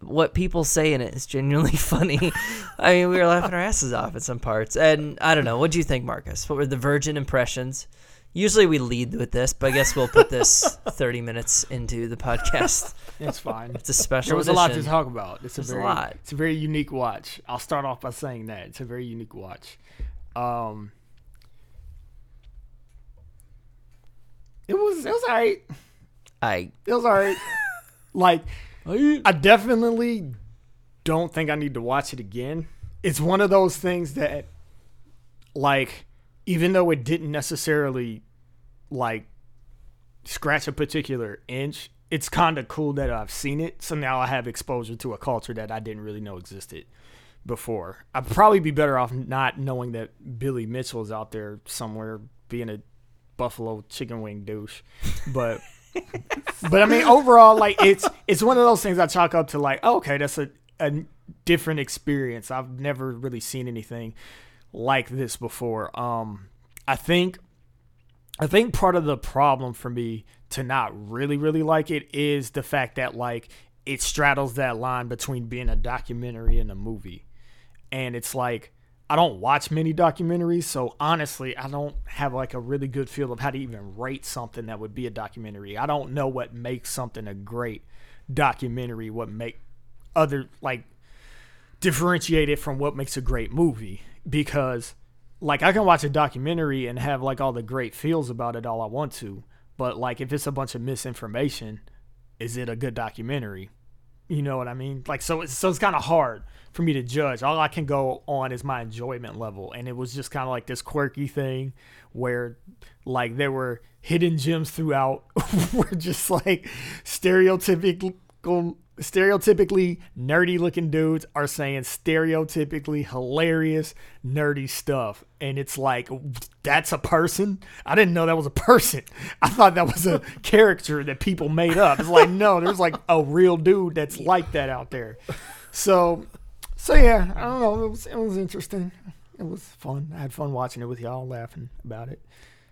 what people say in it is genuinely funny. I mean, we were laughing our asses off at some parts, and I don't know. What do you think, Marcus? What were the Virgin impressions? Usually we lead with this, but I guess we'll put this 30 minutes into the podcast. It's fine. It's a special There was a lot to talk about. It's a There's a lot. It's a very unique watch. I'll start off by saying that it's a very unique watch. Um, it was it was alright. I It was alright. like I definitely don't think I need to watch it again. It's one of those things that, like, even though it didn't necessarily like scratch a particular inch, it's kind of cool that I've seen it. So now I have exposure to a culture that I didn't really know existed before. I'd probably be better off not knowing that Billy Mitchell is out there somewhere being a buffalo chicken wing douche. But but I mean overall like it's it's one of those things I chalk up to like, okay, that's a, a different experience. I've never really seen anything like this before. Um I think I think part of the problem for me to not really, really like it is the fact that like it straddles that line between being a documentary and a movie. And it's like I don't watch many documentaries, so honestly, I don't have like a really good feel of how to even rate something that would be a documentary. I don't know what makes something a great documentary what make other like differentiate it from what makes a great movie because like I can watch a documentary and have like all the great feels about it all I want to, but like if it's a bunch of misinformation, is it a good documentary? You know what I mean? Like so it's so it's kind of hard for me to judge. All I can go on is my enjoyment level and it was just kind of like this quirky thing where like there were hidden gems throughout were just like stereotypical stereotypically nerdy looking dudes are saying stereotypically hilarious nerdy stuff. And it's like that's a person? I didn't know that was a person. I thought that was a character that people made up. It's like no there's like a real dude that's like that out there. So so yeah i don't know. It was it was interesting. It was fun. I had fun watching it with y'all laughing about it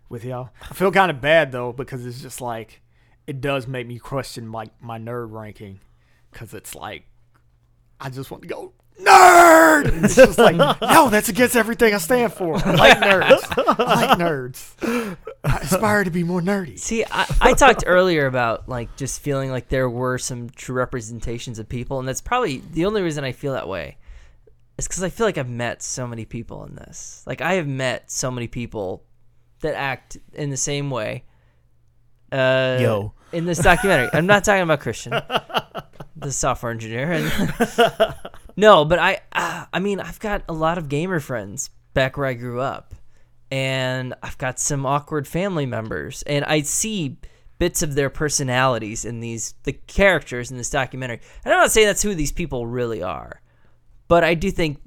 with y'all. I feel kind of bad though because it's just like it does make me question like my nerd ranking because it's like I just want to go nerd. It's just like no, that's against everything I stand for. I like nerds. I like nerds. I aspire to be more nerdy. See, I, I talked earlier about like just feeling like there were some true representations of people, and that's probably the only reason I feel that way. Is because I feel like I've met so many people in this. Like I have met so many people that act in the same way. Uh, Yo. In this documentary, I'm not talking about Christian, the software engineer. And no, but I, uh, I mean, I've got a lot of gamer friends back where I grew up, and I've got some awkward family members, and I see bits of their personalities in these the characters in this documentary. And I'm not saying that's who these people really are, but I do think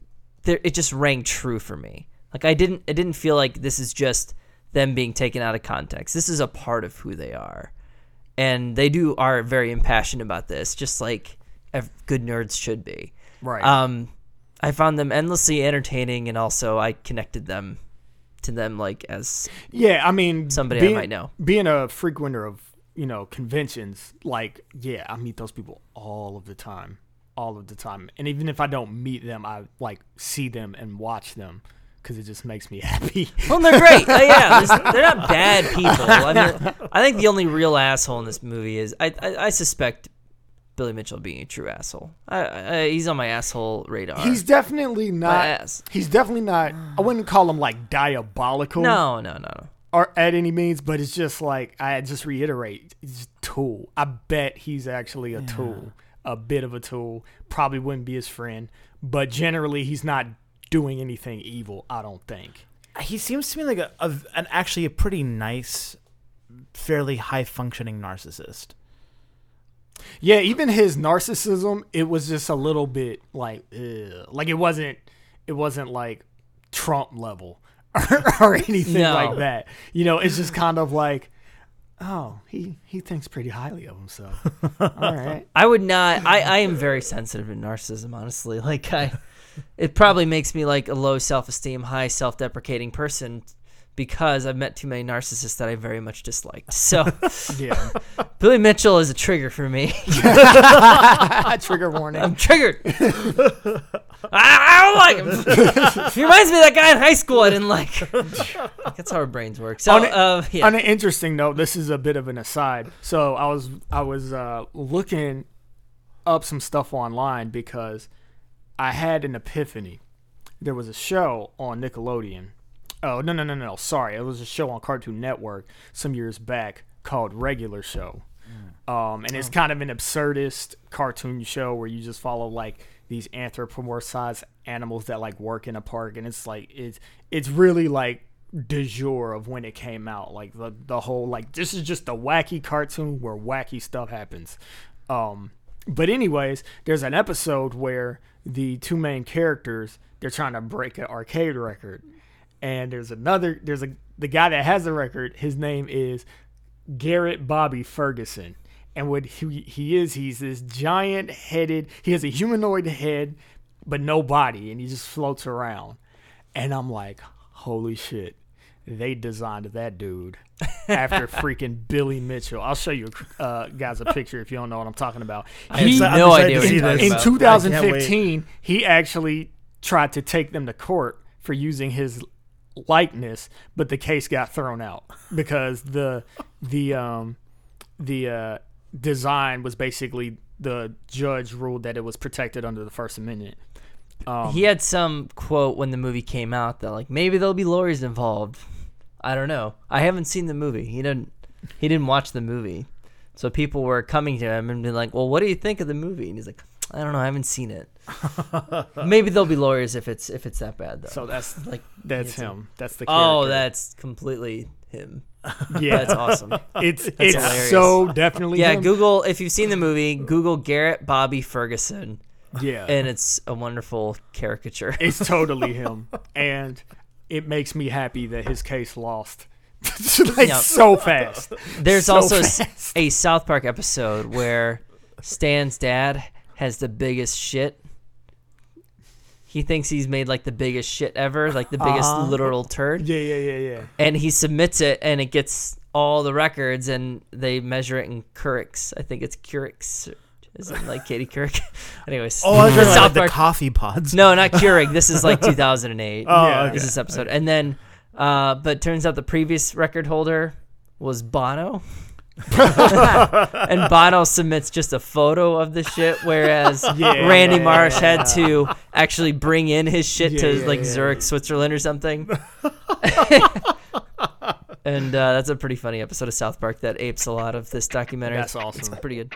there it just rang true for me. Like I didn't, it didn't feel like this is just them being taken out of context. This is a part of who they are, and they do are very impassioned about this, just like ev- good nerds should be. Right. Um, I found them endlessly entertaining, and also I connected them to them like as yeah, I mean, Somebody I might know. Being a frequenter of you know conventions, like yeah, I meet those people all of the time, all of the time, and even if I don't meet them, I like see them and watch them because it just makes me happy. Well, they're great. Uh, yeah, they're not bad people. I mean, I think the only real asshole in this movie is I. I, I suspect Billy Mitchell being a true asshole. I, I, he's on my asshole radar. He's definitely my not. ass. He's definitely not. I wouldn't call him like diabolical. No, no, no, no. or at any means, but it's just like I just reiterate, it's a tool. I bet he's actually a tool, a bit of a tool. Probably wouldn't be his friend, but generally he's not doing anything evil. I don't think. He seems to me like a, a an actually a pretty nice, fairly high functioning narcissist. Yeah, even his narcissism, it was just a little bit like, ugh. like it wasn't, it wasn't like Trump level or, or anything No. like that. You know, it's just kind of like, oh, he he thinks pretty highly of himself. All right. I would not. I, I am very sensitive to narcissism. Honestly, like I, it probably makes me like a low self esteem, high self deprecating person because I've met too many narcissists that I very much disliked. So Yeah. Billy Mitchell is a trigger for me. Trigger warning. I'm triggered. I, I don't like him. he reminds me of that guy in high school I didn't like. That's how our brains work. So, On a- uh, yeah. On an interesting note, this is a bit of an aside. So I was I was uh, looking up some stuff online because I had an epiphany. There was a show on Nickelodeon. Oh no no no no! Sorry, it was a show on Cartoon Network some years back called Regular Show. Um, and it's kind of an absurdist cartoon show where you just follow like these anthropomorphized animals that like work in a park, and it's like it's it's really like de jour of when it came out. Like the the whole like this is just a wacky cartoon where wacky stuff happens. Um, but anyways, there's an episode where the two main characters they're trying to break an arcade record, and there's another there's a the guy that has the record. His name is Garrett Bobby Ferguson. And what he, he is, he's this giant headed, he has a humanoid head, but no body, and he just floats around. And I'm like, holy shit, they designed that dude after freaking Billy Mitchell. I'll show you uh, guys a picture if you don't know what I'm talking about. I have He- no idea what you're talking in about. 2015, he actually tried to take them to court for using his likeness, but the case got thrown out because the the um the uh, design was basically the judge ruled that it was protected under the First Amendment. Um, he had some quote when the movie came out that like maybe there'll be lawyers involved. I don't know. I haven't seen the movie. He didn't. He didn't watch the movie, so people were coming to him and being like, "Well, what do you think of the movie?" And he's like, "I don't know. I haven't seen it. maybe there'll be lawyers if it's if it's that bad though." so that's like, that's him. That's the oh, that's completely him. yeah. That's awesome. it's it's hilarious. so definitely yeah, him. Google if you've seen the movie. Google Garrett Bobby Ferguson, yeah and it's a wonderful caricature. It's totally him, and it makes me happy that his case lost. like Yeah. so fast. There's so also fast. a South Park episode where Stan's dad has the biggest shit. He thinks he's made like the biggest shit ever, like the biggest Uh-huh. literal turd. Yeah, yeah, yeah, yeah. And he submits it and it gets all the records and they measure it in Courics. I think it's Courics. Is it like Katie Couric? Anyways. Oh, I was for talking about South the coffee pods. No, not Keurig. This is like 2008. Oh, Yeah. okay. Is this episode? And then, uh, but turns out the previous record holder was Bono. and Bono submits just a photo of the shit, whereas Yeah, Randy yeah, Marsh yeah, had to actually bring in his shit Yeah, to yeah, like yeah. Zurich, Switzerland, or something. and uh, that's a pretty funny episode of South Park that apes a lot of this documentary. That's awesome. It's pretty good.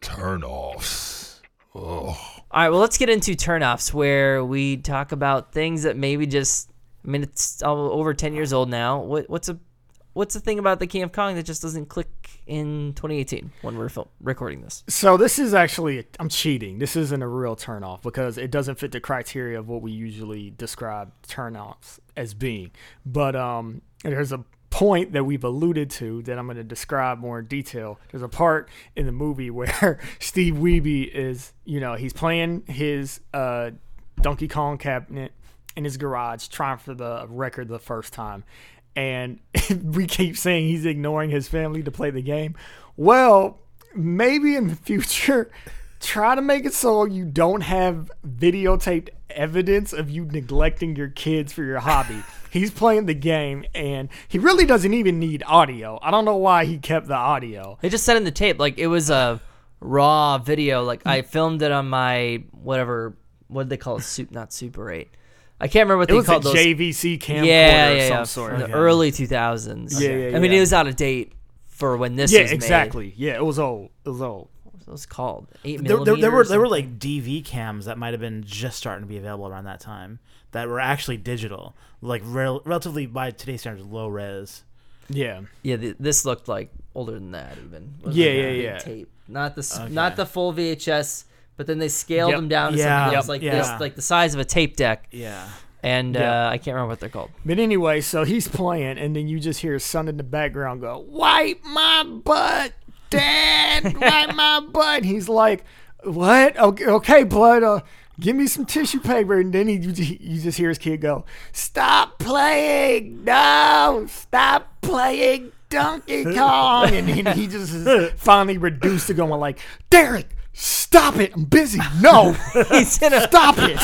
Turn offs. Oh, All right, well, let's get into turnoffs where we talk about things that maybe just. I mean, it's over ten years old now. What, what's a what's the thing about the King of Kong that just doesn't click in 2018 when we're film, recording this? So this is actually I'm cheating. This isn't a real turnoff because it doesn't fit the criteria of what we usually describe turnoffs as being. But um, there's a point that we've alluded to that I'm going to describe more in detail. There's a part in the movie where Steve Wiebe is, you know, he's playing his uh, Donkey Kong cabinet in his garage, trying for the record the first time. And we keep saying he's ignoring his family to play the game. Well, maybe in the future, try to make it so you don't have videotaped evidence of you neglecting your kids for your hobby. He's playing the game and he really doesn't even need audio. I don't know why he kept the audio. They just said in the tape like it was a raw video. Like I filmed it on my whatever what did they call it? Soup, not Super Eight. I can't remember what It they was a called those. JVC camcorder yeah, yeah, some yeah. sort. From the Okay. early 2000s. Yeah, yeah, I mean, yeah. it was out of date for when this Yeah, was made. exactly. Yeah, it was old. It was old. What was called? Eight There, there, there were there were like DV cams that might have been just starting to be available around that time that were actually digital, like rel- relatively by today's standards low res. Yeah. Yeah, th- this looked like older than that even. Yeah, like yeah, yeah. Tape, not the Okay. not the full VHS, but then they scaled Yep. them down to Yeah, something yep, like yeah. this, like the size of a tape deck, Yeah. and Yeah. uh, I can't remember what they're called. But anyway, so he's playing, and then you just hear his son in the background go, "Wipe my butt, Dad! Wipe my butt!" He's like, "What? Okay, okay blood. Uh, give me some tissue paper." And then he, you just hear his kid go, "Stop playing! No, stop playing Donkey Kong!" And then he just is finally reduced to going like, "Derek, stop it! I'm busy. No, He's in a, stop it."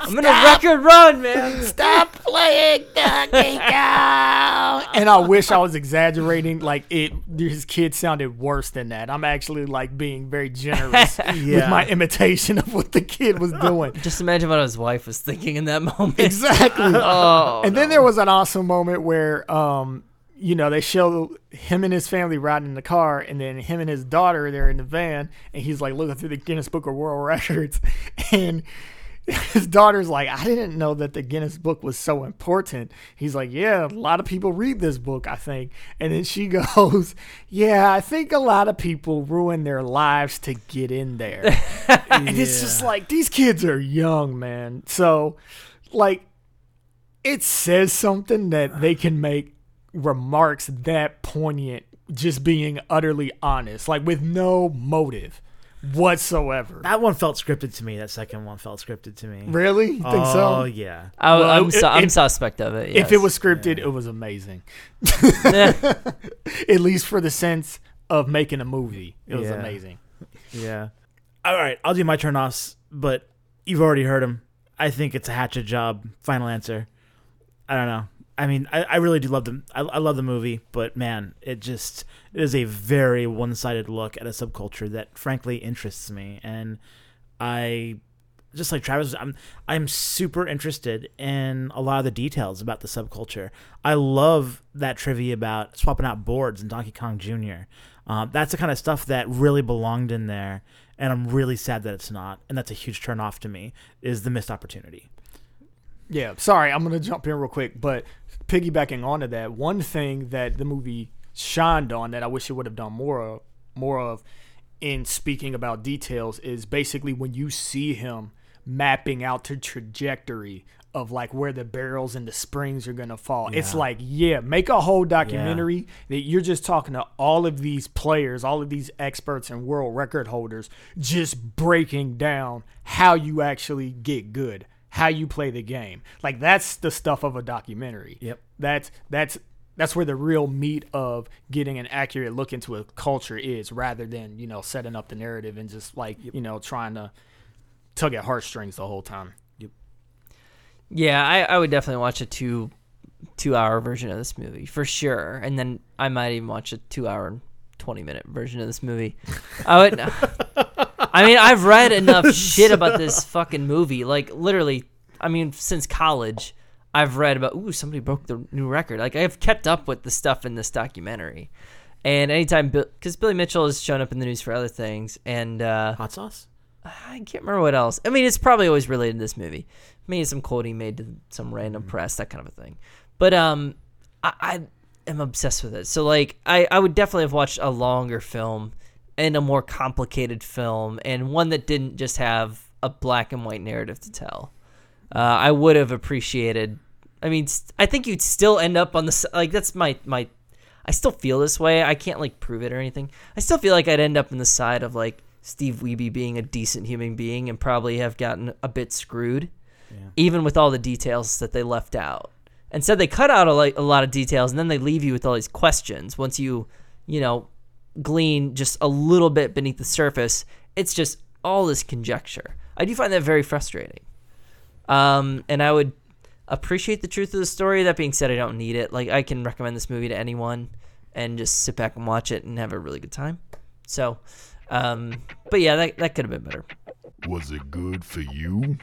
I'm in a record run, man. Stop playing Donkey Kong. And I wish I was exaggerating. Like it, his kid sounded worse than that. I'm actually like being very generous with my imitation of what the kid was doing. Just imagine what his wife was thinking in that moment. Exactly. Oh, and then there was an awesome moment where, um, you know, they show him and his family riding in the car, and then him and his daughter they're in the van, and he's like looking through the Guinness Book of World Records, and his daughter's like, I didn't know that the Guinness Book was so important. He's like, Yeah, a lot of people read this book, I think. And then she goes, Yeah, I think a lot of people ruin their lives to get in there. and it's just like, these kids are young, man. So, like, it says something that they can make remarks that poignant just being utterly honest, like with no motive whatsoever. That one felt scripted to me. That second one felt scripted to me. Really? You think oh so? yeah. Oh, I, Well, I'm, su- I'm suspect of it. If it was scripted, it was amazing. At least for the sense of making a movie. It was Yeah. amazing. Yeah. All right, I'll do my turnoffs, but you've already heard them. I think it's a hatchet job. Final answer. I don't know. I mean, I, I really do love the I, I love the movie, but man, it just it is a very one sided look at a subculture that frankly interests me, and I just like Travis, I'm I'm super interested in a lot of the details about the subculture. I love that trivia about swapping out boards in Donkey Kong Jr. Uh, that's the kind of stuff that really belonged in there, and I'm really sad that it's not, and that's a huge turn off to me. Is the missed opportunity? Yeah, sorry, I'm gonna jump in real quick, but piggybacking onto that, one thing that the movie shined on that I wish it would have done more of, more of, in speaking about details is basically when you see him mapping out the trajectory of like where the barrels and the springs are gonna fall. It's like, yeah, make a whole documentary that you're just talking to all of these players, all of these experts and world record holders, just breaking down how you actually get good, how you play the game. Like that's the stuff of a documentary. Yep. That's that's that's where the real meat of getting an accurate look into a culture is, rather than you know setting up the narrative and just like you know trying to tug at heartstrings the whole time. Yep. Yeah, I, I would definitely watch a two two hour version of this movie for sure, and then I might even watch a two hour and twenty minute version of this movie. I would. I mean, I've read enough shit about this fucking movie. Like literally, I mean, since college, I've read about. Ooh, somebody broke the new record. Like I've kept up with the stuff in this documentary. And anytime, because Billy Mitchell has shown up in the news for other things, and uh, Hot sauce? I can't remember what else. I mean, it's probably always related to this movie. Maybe some quoting made to some random press, that kind of a thing. But um, I, I am obsessed with it. So like, I I would definitely have watched a longer film and a more complicated film and one that didn't just have a black and white narrative to tell. Uh, I would have appreciated. I mean, st- I think you'd still end up on the like. That's my my. I still feel this way. I can't like prove it or anything. I still feel like I'd end up in the side of like Steve Wiebe being a decent human being and probably have gotten a bit screwed, even with all the details that they left out. Instead, they cut out a, a lot of details and then they leave you with all these questions. Once you, you know, glean just a little bit beneath the surface, it's just all this conjecture. I do find that very frustrating. Um, and I would appreciate the truth of the story. That being said, I don't need it. Like I can recommend this movie to anyone and just sit back and watch it and have a really good time. So, um, but yeah, that that could have been better. Was it good for you?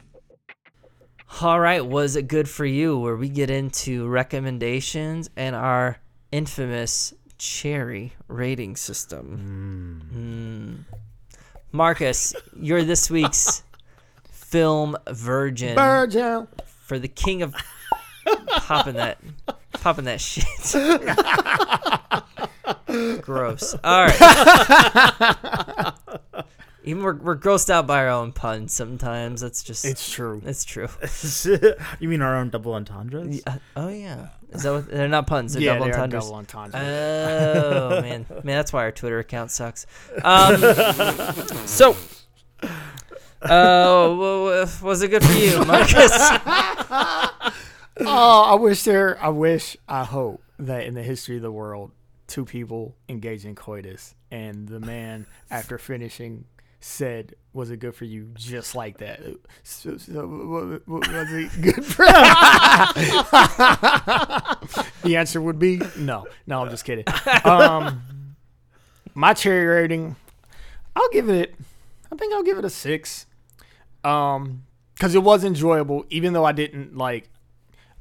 All right, was it good for you? Where we get into recommendations and our infamous cherry rating system. Mm. Marcus, you're this week's film virgin Virgin. for the king of popping that popping that shit. Gross. All right. Even we're, we're grossed out by our own puns sometimes. That's just It's true. it's true. you mean our own double entendres? Uh, oh yeah, is that what, they're not puns? They're yeah, double they're entendres. double entendres. Oh man, man, that's why our Twitter account sucks. Um, so, uh, w- w- was it good for you, Marcus? Oh, I wish there. I wish. I hope that in the history of the world, two people engaged in coitus, and the man, after finishing, said, "Was it good for you?" Just like that. So, so, wa- wa- was it good for? the answer would be no. No, I'm just kidding. Um, my cherry rating, I'll give it. I think I'll give it a six. Um, because it was enjoyable, even though I didn't like.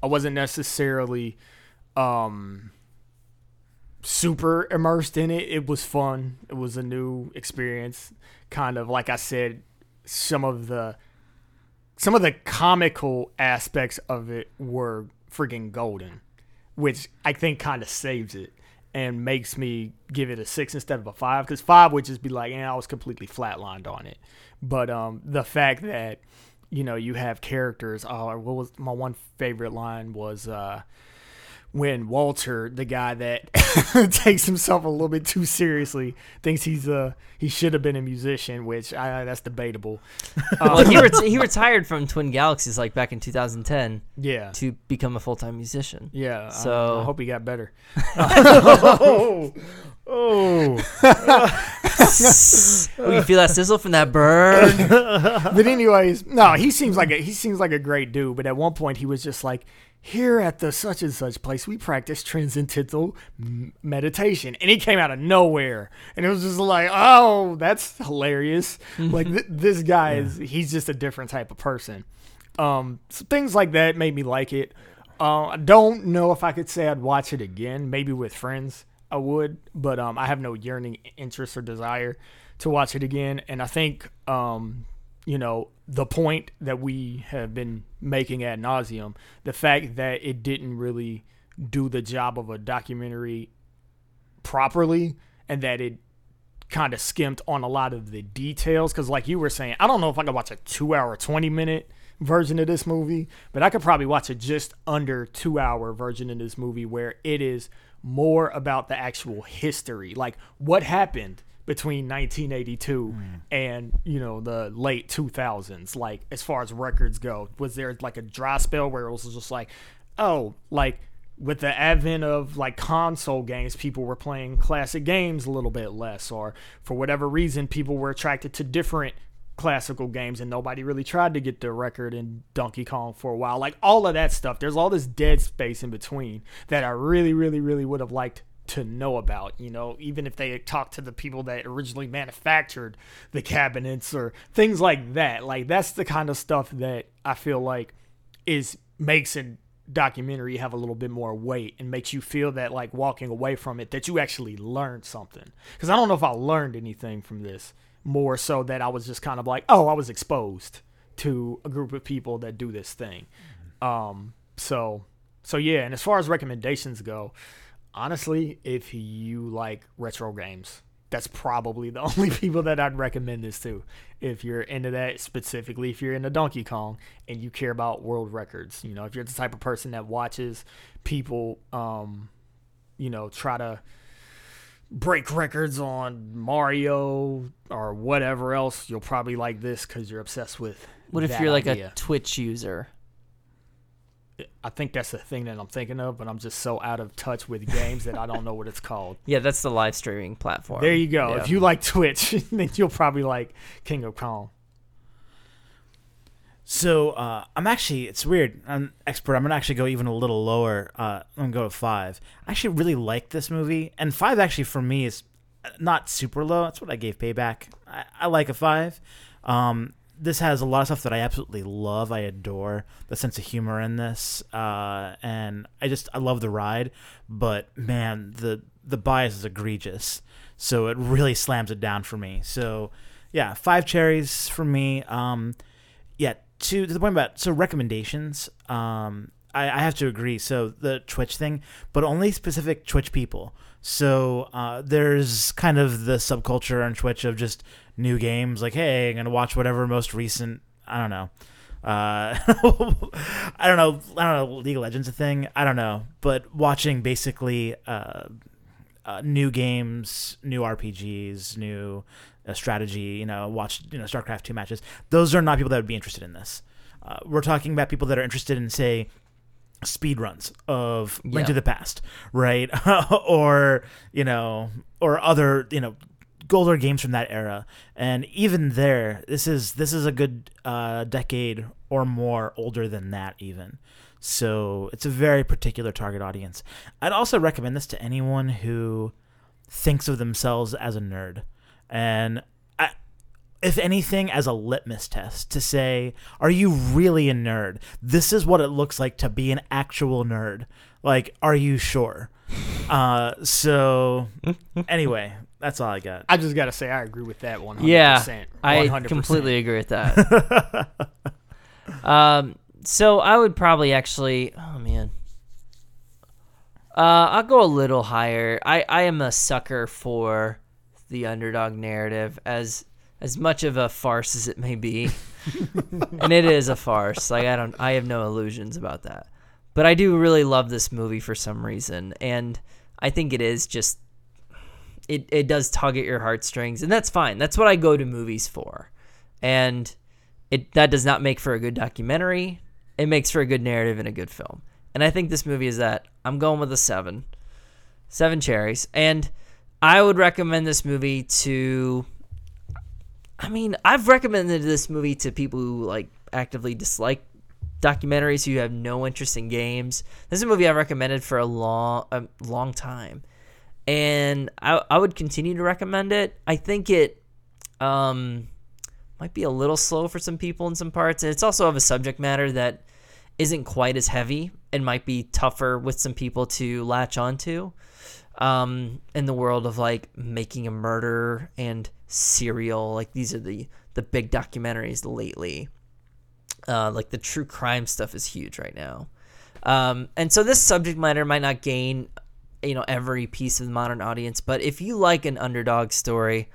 I wasn't necessarily um super immersed in it. It was fun. It was a new experience. Kind of like I said, some of the some of the comical aspects of it were freaking golden, which I think kind of saves it and makes me give it a six instead of a five. Because five would just be like, yeah, I was completely flatlined on it. But um, the fact that you know you have characters. Uh, what was my one favorite line was uh, when Walter, the guy that takes himself a little bit too seriously, thinks he's uh he should have been a musician, which I, that's debatable. well, he ret- he retired from Twin Galaxies like back in 2010 Yeah, to become a full time musician. yeah. So- I, I hope he got better. oh, Oh, oh, you feel that sizzle from that burn? but anyways, no, he seems like a he seems like a great dude. But at one point, he was just like, "Here at the such and such place, we practice transcendental meditation," and he came out of nowhere, and it was just like, "Oh, that's hilarious!" like th- this guy is he's just a different type of person. Um, so things like that made me like it. Uh, I don't know if I could say I'd watch it again. Maybe with friends, I would, but um, I have no yearning interest or desire to watch it again. And I think, um, you know, the point that we have been making ad nauseum, the fact that it didn't really do the job of a documentary properly, and that it kind of skimped on a lot of the details. Because, like you were saying, I don't know if I could watch a two-hour, twenty-minute version of this movie, but I could probably watch a just under two-hour version of this movie where it is more about the actual history, like what happened between 1982 hmm. and you know the late 2000s like as far as records go. Was there like a dry spell where it was just like oh like with the advent of like console games people were playing classic games a little bit less or for whatever reason people were attracted to different classical games and nobody really tried to get the record in Donkey Kong for a while. Like all of that stuff. There's all this dead space in between that I really really really would have liked to know about, you know, even if they talk to the people that originally manufactured the cabinets or things like that. Like that's the kind of stuff that I feel like is makes a documentary have a little bit more weight and makes you feel that like walking away from it that you actually learned something. Cuz I don't know if I learned anything from this more so that I was just kind of like, "Oh, I was exposed to a group of people that do this thing." Um so so yeah, and as far as recommendations go, honestly, if you like retro games, that's probably the only people that I'd recommend this to. If you're into that, specifically if you're into Donkey Kong and you care about world records, you know, if you're the type of person that watches people, um, you know, try to break records on Mario or whatever else, you'll probably like this because you're obsessed with. What if you're like idea. a Twitch user? I think that's the thing that I'm thinking of, but I'm just so out of touch with games that I don't know what it's called. Yeah, that's the live streaming platform. There you go. Yeah. If you like Twitch, then you'll probably like King of Kong. So uh, I'm actually it's weird. I'm expert. I'm gonna actually go even a little lower. Uh, I'm gonna go to five. I actually really like this movie, and five actually for me is not super low. That's what I gave Payback. I, I like a five. Um, this has a lot of stuff that I absolutely love. I adore the sense of humor in this, uh, and I just I love the ride. But man, the the bias is egregious, so it really slams it down for me. So yeah, five cherries for me. Um, yeah, to, to the point about so recommendations. Um, I, I have to agree. So the Twitch thing, but only specific Twitch people. So uh, there's kind of the subculture on Twitch of just new games. Like, hey, I'm gonna watch whatever most recent. I don't know. Uh, I don't know. I don't know. League of Legends a thing. I don't know. But watching basically uh, uh, new games, new RPGs, new uh, strategy. You know, watch you know StarCraft two matches. Those are not people that would be interested in this. Uh, we're talking about people that are interested in say speed runs of Link to the Past, right? or you know, or other you know older games from that era. And even there, this is this is a good uh, decade or more older than that even. So it's a very particular target audience. I'd also recommend this to anyone who thinks of themselves as a nerd, and if anything, as a litmus test to say, are you really a nerd? This is what it looks like to be an actual nerd. Like, are you sure? Uh, so anyway, that's all I got. I just gotta say, I agree with that one. Yeah, 100%. I completely agree with that. um, so I would probably actually. Oh man. Uh, I'll go a little higher. I, I am a sucker for the underdog narrative, as as much of a farce as it may be, and it is a farce. Like I don't, I have no illusions about that. But I do really love this movie for some reason, and I think it is just it, it does tug at your heartstrings. And that's fine. That's what i go to movies for. And it that does not make for a good documentary. It makes for a good narrative and a good film. And i think this movie is that. I'm going with a seven. Seven cherries. And I would recommend this movie to. I mean, I've recommended this movie to people who like actively dislike documentaries who have no interest in games. This is a movie I've recommended for a long, a long time, and I, I would continue to recommend it. I think it, um, might be a little slow for some people in some parts, and it's also of a subject matter that isn't quite as heavy and might be tougher with some people to latch onto um, in the world of like making a murder and serial. Like these are the the big documentaries lately. Uh, like the true crime stuff is huge right now, um, and so this subject matter might not gain you know every piece of the modern audience, but if you like an underdog story,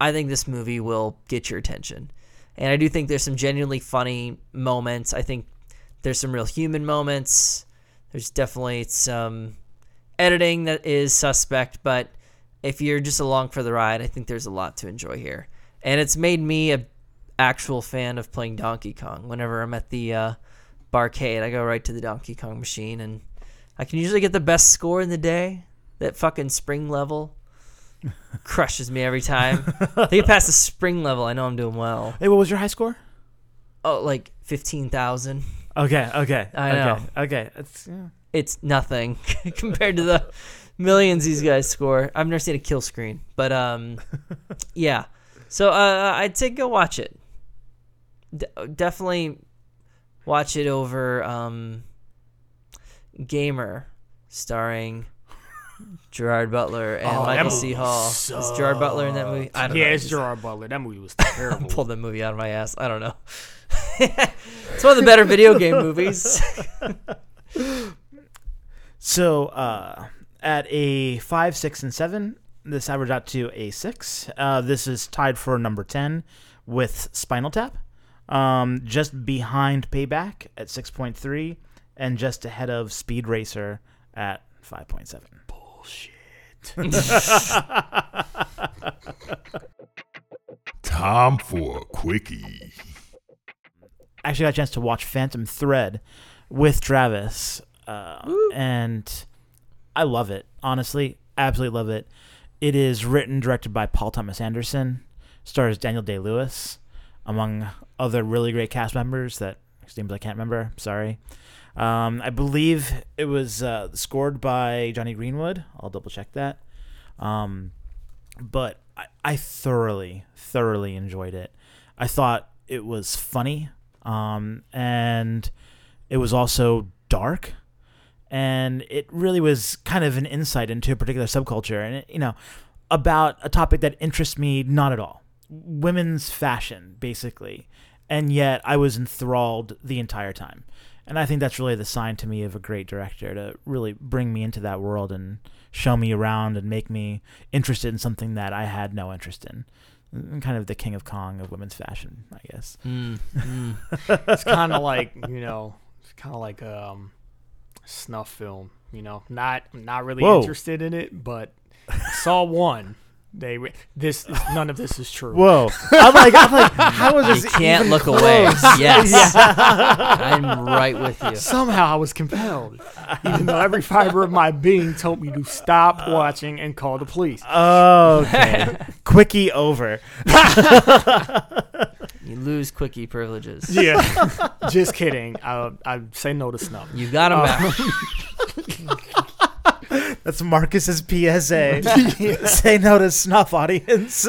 I think this movie will get your attention. And I do think there's some genuinely funny moments. I think there's some real human moments. There's definitely some editing that is suspect, but if you're just along for the ride, I think there's a lot to enjoy here. And it's made me a actual fan of playing Donkey Kong. Whenever I'm at the uh, barcade, I go right to the Donkey Kong machine, and I can usually get the best score in the day. That fucking spring level crushes me every time. I think past the spring level, I know I'm doing well. Hey, what was your high score? Oh, like fifteen thousand. Okay, okay, I okay, know. Okay, it's yeah. It's nothing compared to the millions these guys score. I've never seen a kill screen, but um, yeah. So uh, I'd say go watch it. D- definitely watch it over um, Gamer, starring Gerard Butler and Oh, Michael C. Hall. Is Gerard Butler in that movie? I don't yeah, know. it's Gerard Butler. That movie was terrible. pulled that movie out of my ass. I don't know. it's one of the better video game movies. So uh, at a five, six, and seven, this averaged out to a six. Uh, this is tied for number ten with Spinal Tap, um, just behind Payback at six point three, and just ahead of Speed Racer at five point seven. Bullshit. Time for a quickie. I actually got a chance to watch Phantom Thread with Travis, uh, and I love it. Honestly, absolutely love it. It is written, directed by Paul Thomas Anderson, stars Daniel Day Lewis, among other really great cast members that names I can't remember. Sorry. Um, I believe it was uh, scored by Jonny Greenwood. I'll double check that. Um, but I, I thoroughly, thoroughly enjoyed it. I thought it was funny, um, and it was also dark, and it really was kind of an insight into a particular subculture, and it, you know, about a topic that interests me not at all, women's fashion, basically, and yet I was enthralled the entire time. And I think that's really the sign to me of a great director to really bring me into that world and show me around and make me interested in something that I had no interest in. Mm, Kind of the king of Kong of women's fashion, I guess. Mm, mm. it's kind of like you know, it's kind of like um, snuff film. You know, not not really Whoa. interested in it, but saw one. They re- this none of this is true. Whoa! I'm like, I'm like, how is You this? can't even look away. close? Yes. I'm right with you. Somehow I was compelled, even though every fiber of my being told me to stop uh, watching and call the police. Oh, okay. Quickie over. You lose quickie privileges. Yeah, just kidding. I I say no to snuff. You got him back. That's Marcus's PSA. Say no to snuff, audience.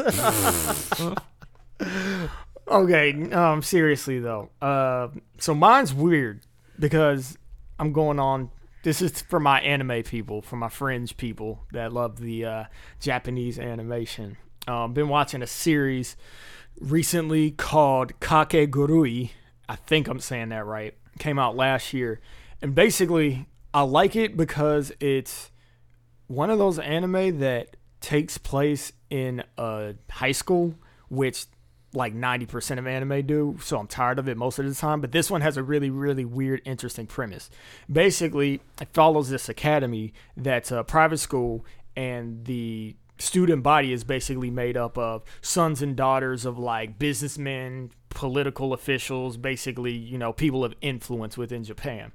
Okay, um, seriously though. Uh, so mine's weird because I'm going on. This is for my anime people, for my fringe people that love the uh, Japanese animation. Um, been watching a series recently called Kakegurui. I think I'm saying that right. Came out last year, and basically I like it because it's one of those anime that takes place in a high school, which like 90% of anime do, so I'm tired of it most of the time. But this one has a really, really weird, interesting premise. Basically, it follows this academy that's a private school, and the student body is basically made up of sons and daughters of like businessmen, political officials, basically, you know, people of influence within Japan.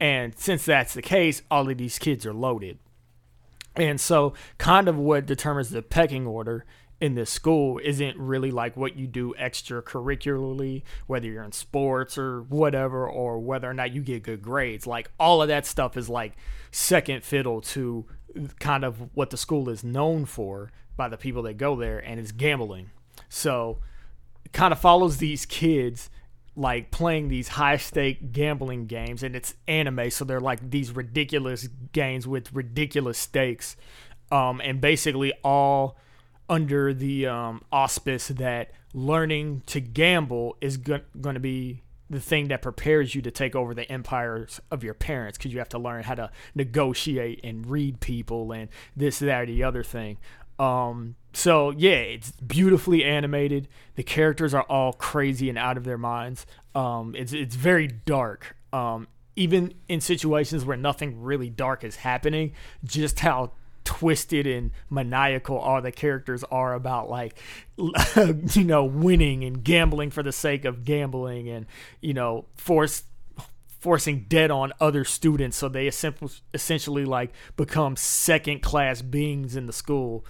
And since that's the case, all of these kids are loaded And so, kind of what determines the pecking order in this school isn't really like what you do extracurricularly, whether you're in sports or whatever, or whether or not you get good grades. Like, all of that stuff is like second fiddle to kind of what the school is known for by the people that go there, and it's gambling. So, it kind of follows these kids like playing these high stake gambling games and it's anime so they're like these ridiculous games with ridiculous stakes um, and basically all under the um, auspice that learning to gamble is go- going to be the thing that prepares you to take over the empires of your parents because you have to learn how to negotiate and read people and this that or the other thing um, so yeah, it's beautifully animated. The characters are all crazy and out of their minds. Um, it's it's very dark. Um, even in situations where nothing really dark is happening, just how twisted and maniacal all the characters are about like you know winning and gambling for the sake of gambling and you know force forcing debt on other students so they essentially like become second class beings in the school.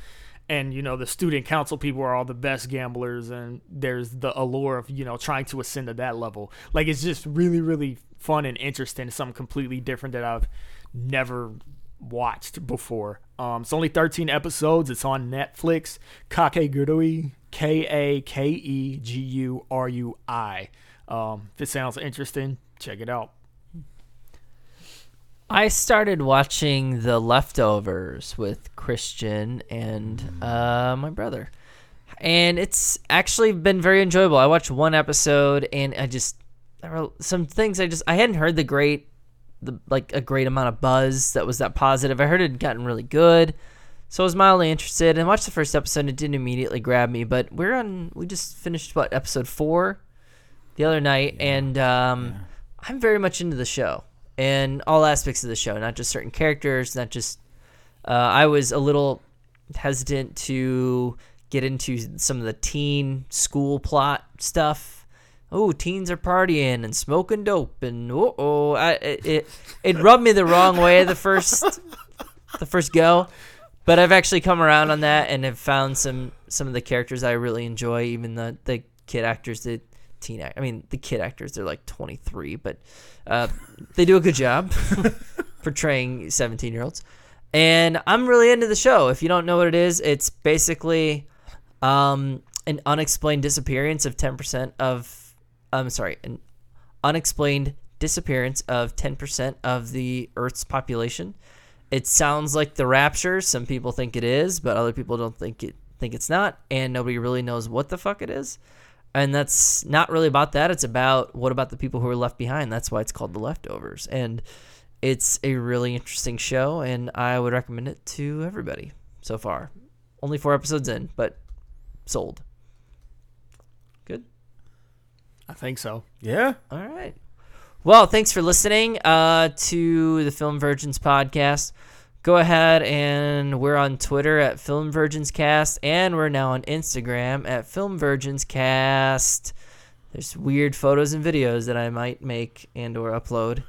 And you know the student council people are all the best gamblers and there's the allure of you know trying to ascend to that level. Like it's just really really fun and interesting. Something completely different that i've never watched before um it's only 13 episodes. It's on netflix. Kakegurui k-a-k-e-g-u-r-u-i um if it sounds interesting check it out. I started watching The Leftovers with Christian and uh, my brother, and it's actually been very enjoyable. I watched one episode, and I just some things I just I hadn't heard the great, the like a great amount of buzz that was that positive. I heard it had gotten really good, so I was mildly interested and watched the first episode. It didn't immediately grab me, but we're on. We just finished what episode four the other night, and um, I'm very much into the show and all aspects of the show, not just certain characters, not just. Uh, I was a little hesitant to get into some of the teen school plot stuff. Oh, teens are partying and smoking dope, and oh, oh, it, it rubbed me the wrong way the first the first go, but I've actually come around on that and have found some some of the characters I really enjoy, even the the kid actors, the teen. act. I mean, the kid actors they're like twenty three, but uh, they do a good job portraying 17 year olds. And I'm really into the show. If you don't know what it is, it's basically um, an unexplained disappearance of 10% of, I'm sorry, an unexplained disappearance of 10% of the Earth's population. It sounds like the rapture. Some people think it is, but other people don't think it think it's not, and nobody really knows what the fuck it is. And that's not really about that. It's about what about the people who are left behind? That's why it's called the leftovers. And it's a really interesting show and i would recommend it to everybody so far. Only four episodes in but sold i think so Yeah. all right well thanks for listening uh, to the film virgins podcast go ahead and we're on Twitter at Film Virgins Cast, and we're now on Instagram at Film Virgins Cast. There's weird photos and videos that I might make and or upload.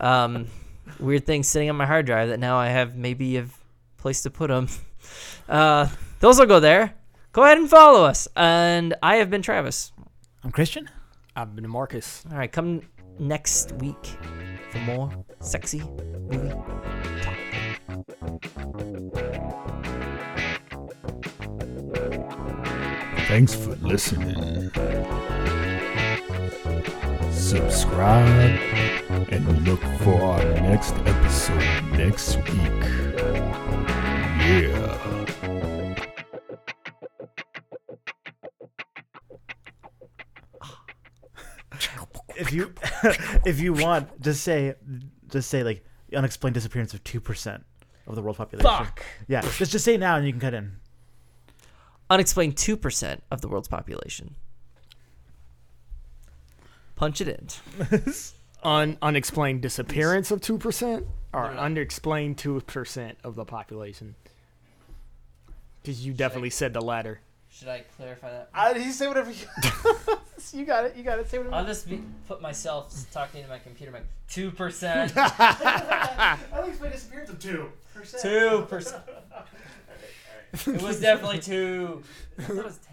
Um, weird things sitting on my hard drive that now I have maybe a place to put them. Uh, those will go there. Go ahead and follow us. And I have been Travis. I'm Christian. I've been marcus All right, come next week for more sexy movie Thanks for listening. Subscribe and look for our next episode next week. Yeah. If you if you want, just say just say like unexplained disappearance of two percent of the world population. Fuck. Yeah. Just just say now and you can cut in. Unexplained 2% of the world's population. Punch it in. Un- unexplained disappearance of 2% or unexplained 2% of the population because you definitely said the latter Should I clarify that? I, he say whatever you. you got it. You got it. Say whatever. I'll just be, put myself talking to my computer. Like two percent, I think my disappearance of two percent. two percent. It was definitely two. I thought it was ten.